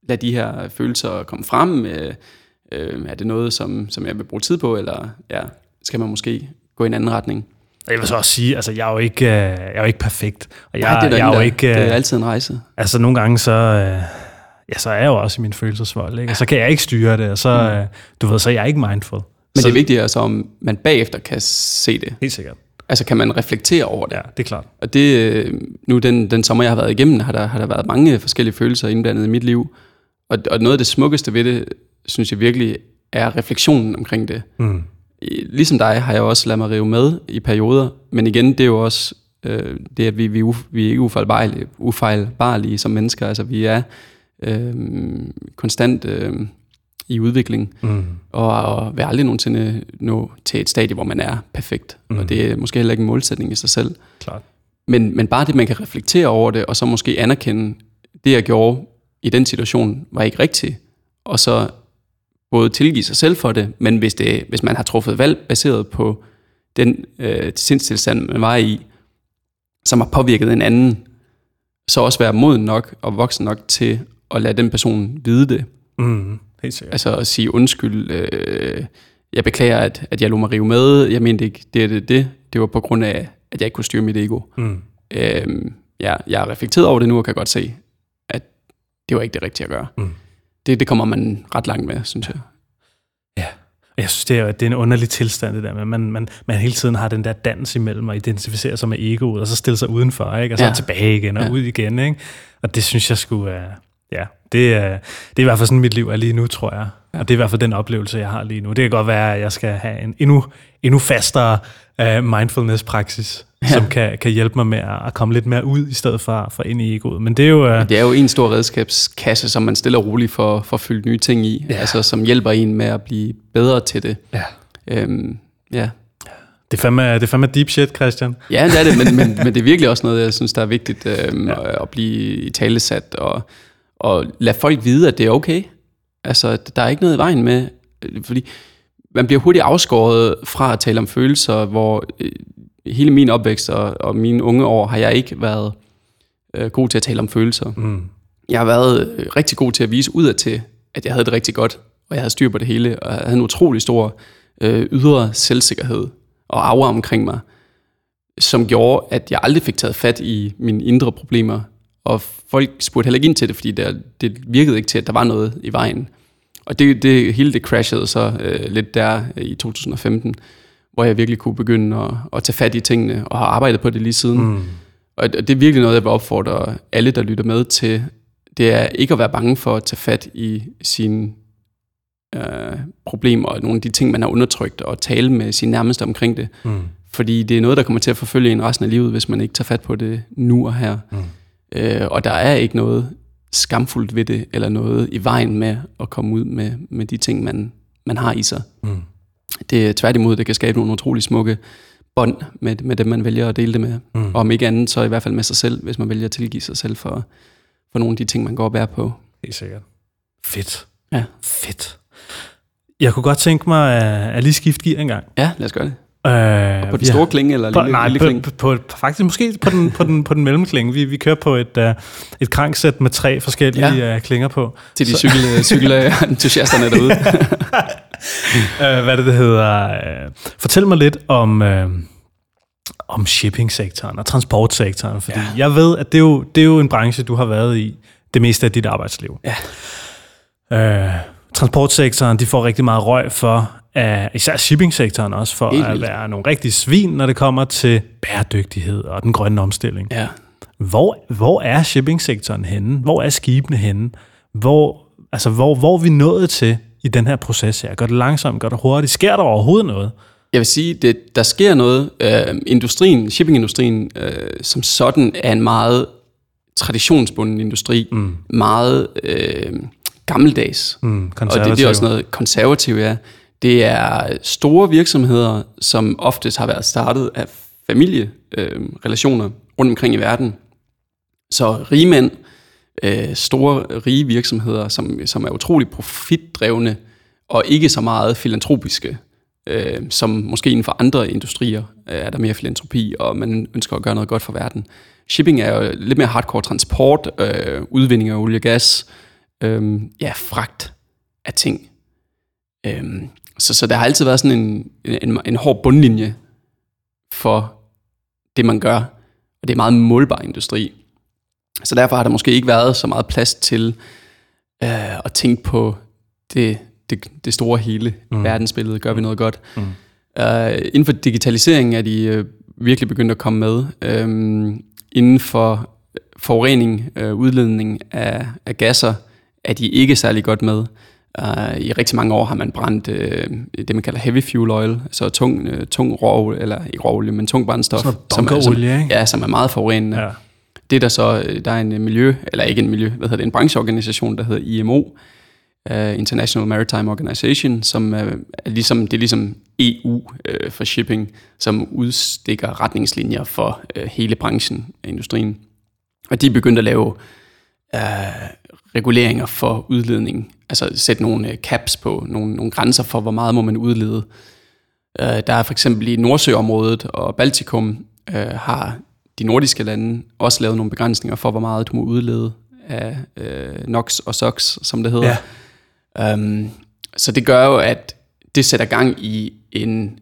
lade de her følelser komme frem, øh, øh, er det noget, som, som jeg vil bruge tid på, eller ja, skal man måske gå i en anden retning? Jeg vil så også sige, altså jeg er jo ikke, øh, jeg er jo ikke perfekt. Og jeg, Nej, det er, jeg er jo ikke, det er øh, altid en rejse. Altså nogle gange så, øh, ja, så er jeg jo også i min følelsesvold, ikke? og så kan jeg ikke styre det, og så, mm. du ved, så er jeg ikke mindful. Men så, det er vigtigt, altså, om man bagefter kan se det. Helt sikkert. Altså kan man reflektere over det. Ja, det er klart. Og det, nu den, den sommer, jeg har været igennem, har der, har der været mange forskellige følelser indblandet i mit liv. Og, og noget af det smukkeste ved det, synes jeg virkelig, er refleksionen omkring det. Mm ligesom dig har jeg også ladet mig rive med i perioder, men igen, det er jo også øh, det, at vi, vi, vi er ikke ufejlbarlige, ufejlbarlige som mennesker. Altså, vi er øh, konstant øh, i udvikling, mm. og, og vil aldrig nogensinde nå til et stadie, hvor man er perfekt. Mm. Og det er måske heller ikke en målsætning i sig selv. Klart. Men, men bare det, man kan reflektere over det, og så måske anerkende, det jeg gjorde i den situation, var ikke rigtigt, og så både tilgive sig selv for det, men hvis, det, hvis man har truffet valg baseret på den øh, sindstilstand, man var i, som har påvirket en anden, så også være moden nok og voksen nok til at lade den person vide det. Mm, helt sikkert. Altså at sige undskyld, øh, jeg beklager, at, at jeg lå mig rive med, jeg mente ikke, det er det, det, det var på grund af, at jeg ikke kunne styre mit ego. Mm. Øh, ja, jeg har reflekteret over det nu, og kan godt se, det var ikke det rigtige at gøre. Mm det, det kommer man ret langt med, synes jeg. Ja, jeg synes, det er, det er en underlig tilstand, det der med, man, man, man hele tiden har den der dans imellem at identificere sig med egoet, og så stille sig udenfor, ikke? og så ja. tilbage igen og ja. ud igen. Ikke? Og det synes jeg skulle er, ja, det er, det er i hvert fald sådan, mit liv er lige nu, tror jeg. Ja. Og det er i hvert fald den oplevelse, jeg har lige nu. Det kan godt være, at jeg skal have en endnu, endnu fastere uh, mindfulness-praksis, ja. som kan, kan hjælpe mig med at komme lidt mere ud, i stedet for, for ind i egoet. Men det er jo... Uh, det er jo en stor redskabskasse, som man stille og roligt får, får fyldt nye ting i, ja. altså som hjælper en med at blive bedre til det. Ja. Øhm, ja. Det er, fandme, det er fandme deep shit, Christian. Ja, det er det, men, men, men det er virkelig også noget, jeg synes, der er vigtigt øhm, ja. at blive i talesat, og, og lade folk vide, at det er okay. Altså, der er ikke noget i vejen med, fordi man bliver hurtigt afskåret fra at tale om følelser, hvor øh, hele min opvækst og, og mine unge år har jeg ikke været øh, god til at tale om følelser. Mm. Jeg har været øh, rigtig god til at vise udad til, at jeg havde det rigtig godt, og jeg havde styr på det hele, og jeg havde en utrolig stor øh, ydre selvsikkerhed og aura omkring mig, som gjorde, at jeg aldrig fik taget fat i mine indre problemer, og folk spurgte heller ikke ind til det, fordi det, det virkede ikke til, at der var noget i vejen. Og det, det, hele det crashede så øh, lidt der i 2015, hvor jeg virkelig kunne begynde at, at tage fat i tingene, og har arbejdet på det lige siden. Mm. Og det er virkelig noget, jeg vil opfordre alle, der lytter med til, det er ikke at være bange for at tage fat i sine øh, problemer og nogle af de ting, man har undertrykt, og tale med sine nærmeste omkring det. Mm. Fordi det er noget, der kommer til at forfølge en resten af livet, hvis man ikke tager fat på det nu og her. Mm. Øh, og der er ikke noget skamfuldt ved det, eller noget i vejen med at komme ud med, med de ting, man, man har i sig. Mm. Det er tværtimod, det kan skabe nogle utrolig smukke bånd med, med dem, man vælger at dele det med. Mm. Og om ikke andet, så i hvert fald med sig selv, hvis man vælger at tilgive sig selv for, for nogle af de ting, man går og bærer på. Helt sikkert. Fedt. Ja. Fedt. Jeg kunne godt tænke mig at, at lige skifte gear en gang. Ja, lad os gøre det. Øh, På den store har- klinge, eller på, lille, nej, lille på, klinge? på, på, faktisk måske på den, på den, på den mellemklinge. Vi, vi kører på et, uh, et kranksæt med tre forskellige ja. uh, klinger på. Til de cykel, <laughs> cykelentusiasterne derude. Uh, <laughs> hvad det, det hedder. Uh, fortæl mig lidt om, uh, om shippingsektoren og transportsektoren. Fordi ja. jeg ved, at det er, jo, det er jo en branche, du har været i det meste af dit arbejdsliv. Ja. Uh, transportsektoren, de får rigtig meget røg for, uh, især shippingsektoren også, for Helt at vildt. være nogle rigtige svin, når det kommer til bæredygtighed og den grønne omstilling. ja. Hvor, hvor er shippingsektoren henne? Hvor er skibene henne? Hvor, altså, hvor, hvor er vi nået til i den her proces her? Går det langsomt? Går det hurtigt? Sker der overhovedet noget? Jeg vil sige, det, der sker noget. Øh, industrien, shippingindustrien øh, som sådan er en meget traditionsbunden industri. Mm. Meget øh, gammeldags. Mm, Og det, det er også noget konservativt, ja. Det er store virksomheder, som oftest har været startet af familierelationer øh, relationer rundt omkring i verden. Så rige mænd, øh, store rige virksomheder, som, som er utrolig profitdrevne og ikke så meget filantropiske, øh, som måske inden for andre industrier øh, er der mere filantropi, og man ønsker at gøre noget godt for verden. Shipping er jo lidt mere hardcore transport, øh, udvinding af olie og gas, øh, ja, fragt af ting. Øh, så, så der har altid været sådan en, en, en hård bundlinje for det, man gør, og det er meget målbar industri. Så derfor har der måske ikke været så meget plads til øh, at tænke på det, det, det store hele mm. verdensbillede. Gør vi noget godt? Mm. Uh, inden for digitalisering er de øh, virkelig begyndt at komme med. Um, inden for forurening, øh, udledning af, af gasser, er de ikke særlig godt med. Uh, I rigtig mange år har man brændt øh, det, man kalder heavy fuel oil, så tung, øh, tung råolie, eller ikke råolie, men tung brændstof. Sådan som, er- som, ikke? ja, som er meget forurenende. Ja. Det er der så, der er en miljø, eller ikke en miljø, hvad hedder det, en brancheorganisation, der hedder IMO, uh, International Maritime Organization, som er, er ligesom, det er ligesom EU uh, for shipping, som udstikker retningslinjer for uh, hele branchen af industrien. Og de er begyndt at lave uh, reguleringer for udledning, altså sætte nogle uh, caps på, nogle, nogle grænser for, hvor meget må man udlede. Uh, der er for eksempel i Nordsøområdet og Baltikum uh, har de nordiske lande også lavet nogle begrænsninger for, hvor meget du må udlede af uh, NOx og SOx, som det hedder. Ja. Um, så det gør jo, at det sætter gang i en,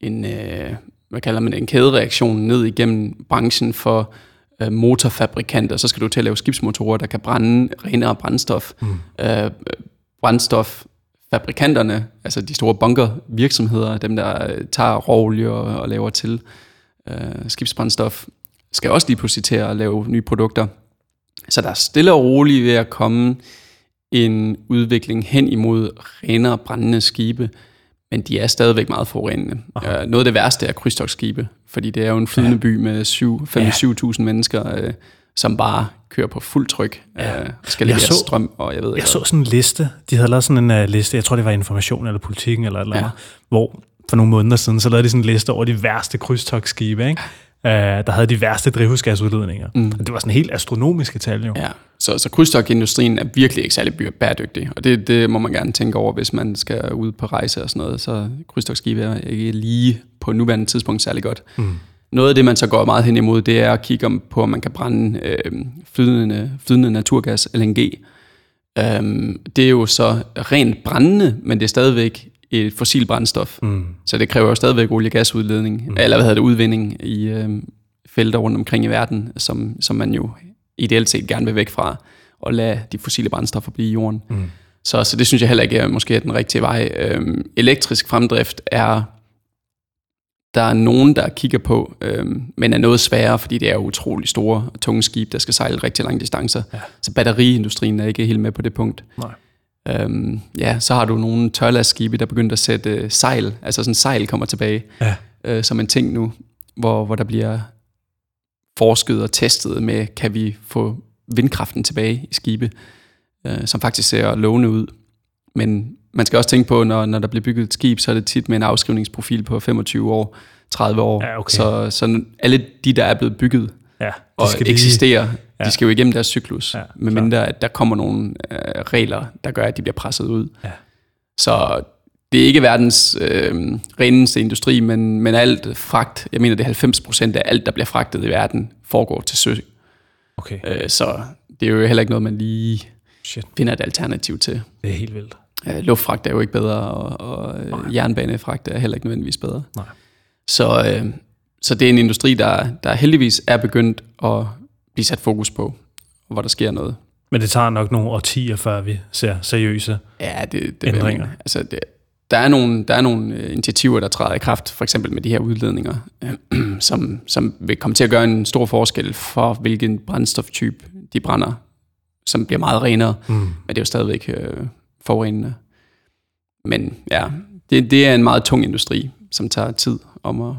en øh, hvad kalder man det, en kædereaktion ned igennem branchen for øh, motorfabrikanter. Så skal du til at lave skibsmotorer, der kan brænde renere brændstof. Mm. Øh, brændstoffabrikanterne, altså de store bunkervirksomheder, dem der øh, tager råolie og, og laver til øh, skibsbrændstof, skal også lige pludselig til at lave nye produkter. Så der er stille og roligt ved at komme en udvikling hen imod renere brændende skibe, men de er stadigvæk meget forurenende. Uh, noget af det værste er krydstogsskibe, fordi det er jo en flydende ja. by med 5-7.000 mennesker, uh, som bare kører på fuld tryk ja. uh, og skal Jeg levere så- strøm, og jeg ved Jeg ikke så sådan en liste. De havde lavet sådan en uh, liste, jeg tror det var information eller politikken eller et eller Ja. andet, hvor for nogle måneder siden, så lavede de sådan en liste over de værste krydstogsskibe, ikke? Uh, der havde de værste drivhusgasudledninger. Mm. Og det var sådan helt astronomiske tal jo. Ja, så, så krydstogtindustrien er virkelig ikke særlig bæredygtig, og det, det må man gerne tænke over, hvis man skal ud på rejse og sådan noget, så krydstogtskib er ikke lige på nuværende tidspunkt særlig godt. Mm. Noget af det, man så går meget hen imod, det er at kigge om, på, om man kan brænde øh, flydende, flydende naturgas, LNG. Øhm, det er jo så rent brændende, men det er stadigvæk et fossil brændstof. Mm. Så det kræver jo stadigvæk olie- og gasudledning, mm. eller hvad hedder det, udvinding i øh, felter rundt omkring i verden, som, som man jo ideelt set gerne vil væk fra, og lade de fossile brændstoffer blive i jorden. Mm. Så, så det synes jeg heller ikke er måske er den rigtige vej. Øhm, elektrisk fremdrift er der er nogen, der kigger på, øhm, men er noget sværere, fordi det er utrolig store og tunge skib, der skal sejle rigtig lange distancer. Ja. Så batteriindustrien er ikke helt med på det punkt. Nej. Øhm, ja, så har du nogle tørlastskibe, der begynder at sætte øh, sejl, altså sådan sejl kommer tilbage Ja. øh, som en ting nu, hvor, hvor der bliver forsket og testet med, kan vi få vindkraften tilbage i skibe, øh, som faktisk ser lovende ud. Men man skal også tænke på, når, når der bliver bygget et skib, så er det tit med en afskrivningsprofil på 25 år, 30 år. Ja, okay. Så, så alle de, der er blevet bygget Ja, og skal lige... eksisterer, ja. Ja. de skal jo igennem deres cyklus, ja, medmindre at der kommer nogle øh, regler, der gør, at de bliver presset ud. Ja. Så det er ikke verdens øh, reneste industri, men, men alt fragt, jeg mener det er 90 procent af alt, der bliver fragtet i verden, foregår til sø. Okay, Øh, så det er jo heller ikke noget, man lige shit, finder et alternativ til. det er helt vildt. Øh, luftfragt er jo ikke bedre, og, og øh, jernbanefragt er heller ikke nødvendigvis bedre. Nej. Så, øh, så det er en industri, der, der heldigvis er begyndt at blive sat fokus på, og hvor der sker noget. Men det tager nok nogle årtier, før vi ser seriøse. Ja, det, det jeg Ændringer. mene. Altså, det, der er nogle, der er nogle øh, initiativer, der træder i kraft, for eksempel med de her udledninger, øh, <clears throat> som, som vil komme til at gøre en stor forskel for, hvilken brændstoftype de brænder, som bliver meget renere, Mm. men det er jo stadigvæk øh, forurenende. Men ja, det, det er en meget tung industri, som tager tid om at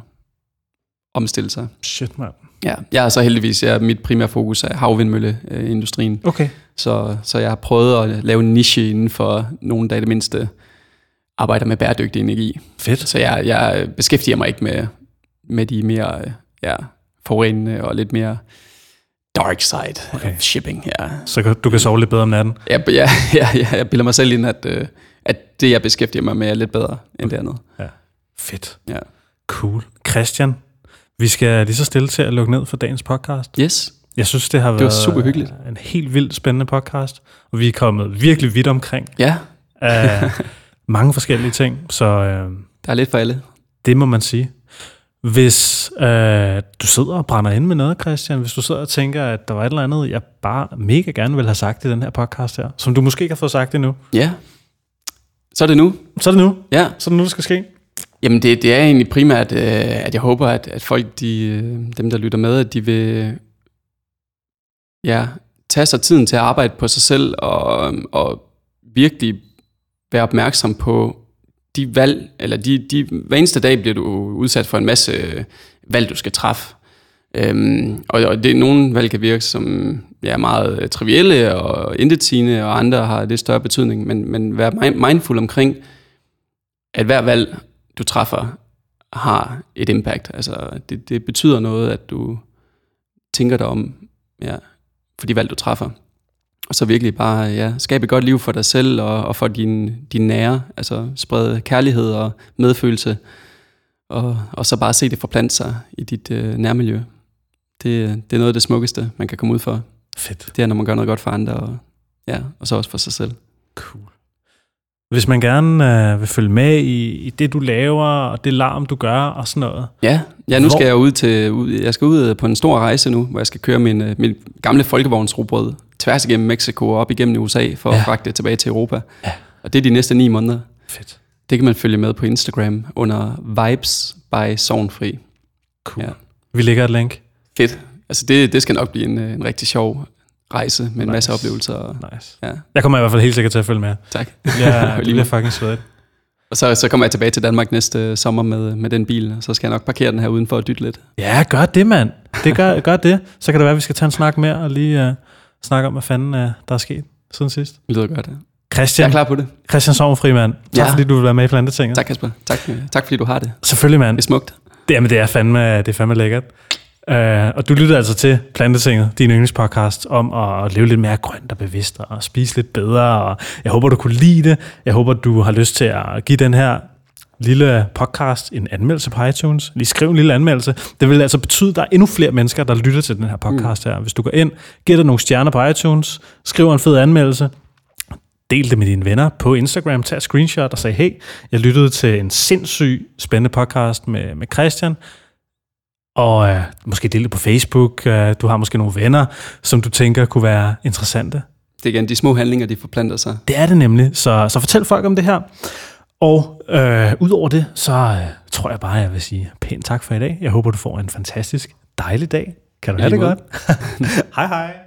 omstille sig. Shit, mand. Ja, jeg er så heldigvis, jeg, mit primære fokus er havvindmølleindustrien, Okay. så, så jeg har prøvet at lave en niche inden for nogle, der i det mindste arbejder med bæredygtig energi. Fedt. Så jeg, jeg beskæftiger mig ikke med, med de mere øh, ja, forurenende og lidt mere dark side Okay. of shipping. Ja. Så du kan sove lidt bedre om natten. Jeg, jeg, jeg, jeg bilder mig selv ind, at, øh, at det, jeg beskæftiger mig med, er lidt bedre end det andet. Fedt. Ja. Cool. Christian, vi skal lige så stille til at lukke ned for dagens podcast. Yes, Jeg synes, det har var været super hyggeligt. en helt vildt spændende podcast, og vi er kommet virkelig vidt omkring ja, af <laughs> mange forskellige ting, så øh, der er lidt for alle. det må man sige. Hvis øh, du sidder og brænder ind med noget, Christian, hvis du sidder og tænker, at der var et eller andet, jeg bare mega gerne vil have sagt i den her podcast her, som du måske ikke har fået sagt endnu, Ja, så er det nu. så er det nu. Ja, Så er det nu, det skal ske. Jamen det, det er egentlig primært, øh, at jeg håber, at, at folk, de, øh, dem der lytter med, at de vil ja, tage sig tiden til at arbejde på sig selv og, og virkelig være opmærksom på de valg, eller de, de, hver eneste dag bliver du udsat for en masse øh, valg, du skal træffe. Øhm, og, og det, nogle valg kan virke som ja, meget øh, trivielle og intetsigende, og andre har lidt større betydning, men, men vær mindful omkring, at hver valg, du træffer, har et impact. Altså, det, det betyder noget, at du tænker dig om ja, for de valg, du træffer. Og så virkelig bare ja, skabe et godt liv for dig selv og, og for din, din nære. Altså sprede kærlighed og medfølelse. Og, og så bare se det forplante sig i dit øh, nærmiljø. Det, det er noget af det smukkeste, man kan komme ud for. Fedt. Det er, når man gør noget godt for andre, og, ja, og så også for sig selv. Cool. Hvis man gerne øh, vil følge med i, i det, du laver, og det larm, du gør, og sådan noget. Ja, ja nu Hvor- skal jeg ud til ud, jeg skal ud på en stor rejse nu, hvor jeg skal køre min, øh, min gamle folkevognsrobrød tværs igennem Mexico og op igennem USA for ja. At fragte det tilbage til Europa. Ja. Og det er de næste ni måneder. Fedt. Det kan man følge med på Instagram under Vibes by Sognfri. Cool. Ja. Ja. Vi lægger et link. Fedt. Altså det, det skal nok blive en, øh, en rigtig sjov rejse med en Nice. masse oplevelser. Nice. ja, Jeg kommer i hvert fald helt sikkert til at følge med. tak. Det bliver, det bliver fucking svedigt. Og så, så kommer jeg tilbage til Danmark næste øh, sommer med, med den bil, og så skal jeg nok parkere den her udenfor og dytte lidt. Ja, gør det, mand. Det gør, <laughs> gør det. Så kan det være, at vi skal tage en snak mere og lige uh, snakke om, hvad fanden uh, der er sket siden sidst. Det lyder godt. Ja. Jeg Christian, er klar på det. Christian Sovnfri, mand. Tak Ja. fordi du vil være med i Plantetinget. Tak Kasper. Tak, tak fordi du har det. Selvfølgelig, mand. Det er smukt. Det, jamen, det er fandme, det er fandme lækkert. Uh, og du lytter altså til Plantetinget, din yndlingspodcast, om at leve lidt mere grønt og bevidst og spise lidt bedre. Og jeg håber, du kunne lide det. Jeg håber, du har lyst til at give den her lille podcast en anmeldelse på iTunes. Lige skriv en lille anmeldelse. Det vil altså betyde, at der er endnu flere mennesker, der lytter til den her podcast her. Hvis du går ind, giver dig nogle stjerner på iTunes, skriver en fed anmeldelse, del det med dine venner på Instagram, tag et screenshot og sag, hey, jeg lyttede til en sindssyg spændende podcast med, med Christian, og øh, måske del det på Facebook, øh, du har måske nogle venner, som du tænker kunne være interessante. Det er igen de små handlinger, de forplanter sig. Det er det nemlig, så, så fortæl folk om det her. Og øh, udover det, så øh, tror jeg bare, jeg vil sige pænt tak for i dag. Jeg håber, du får en fantastisk dejlig dag. Kan du have det godt? <laughs> hej hej.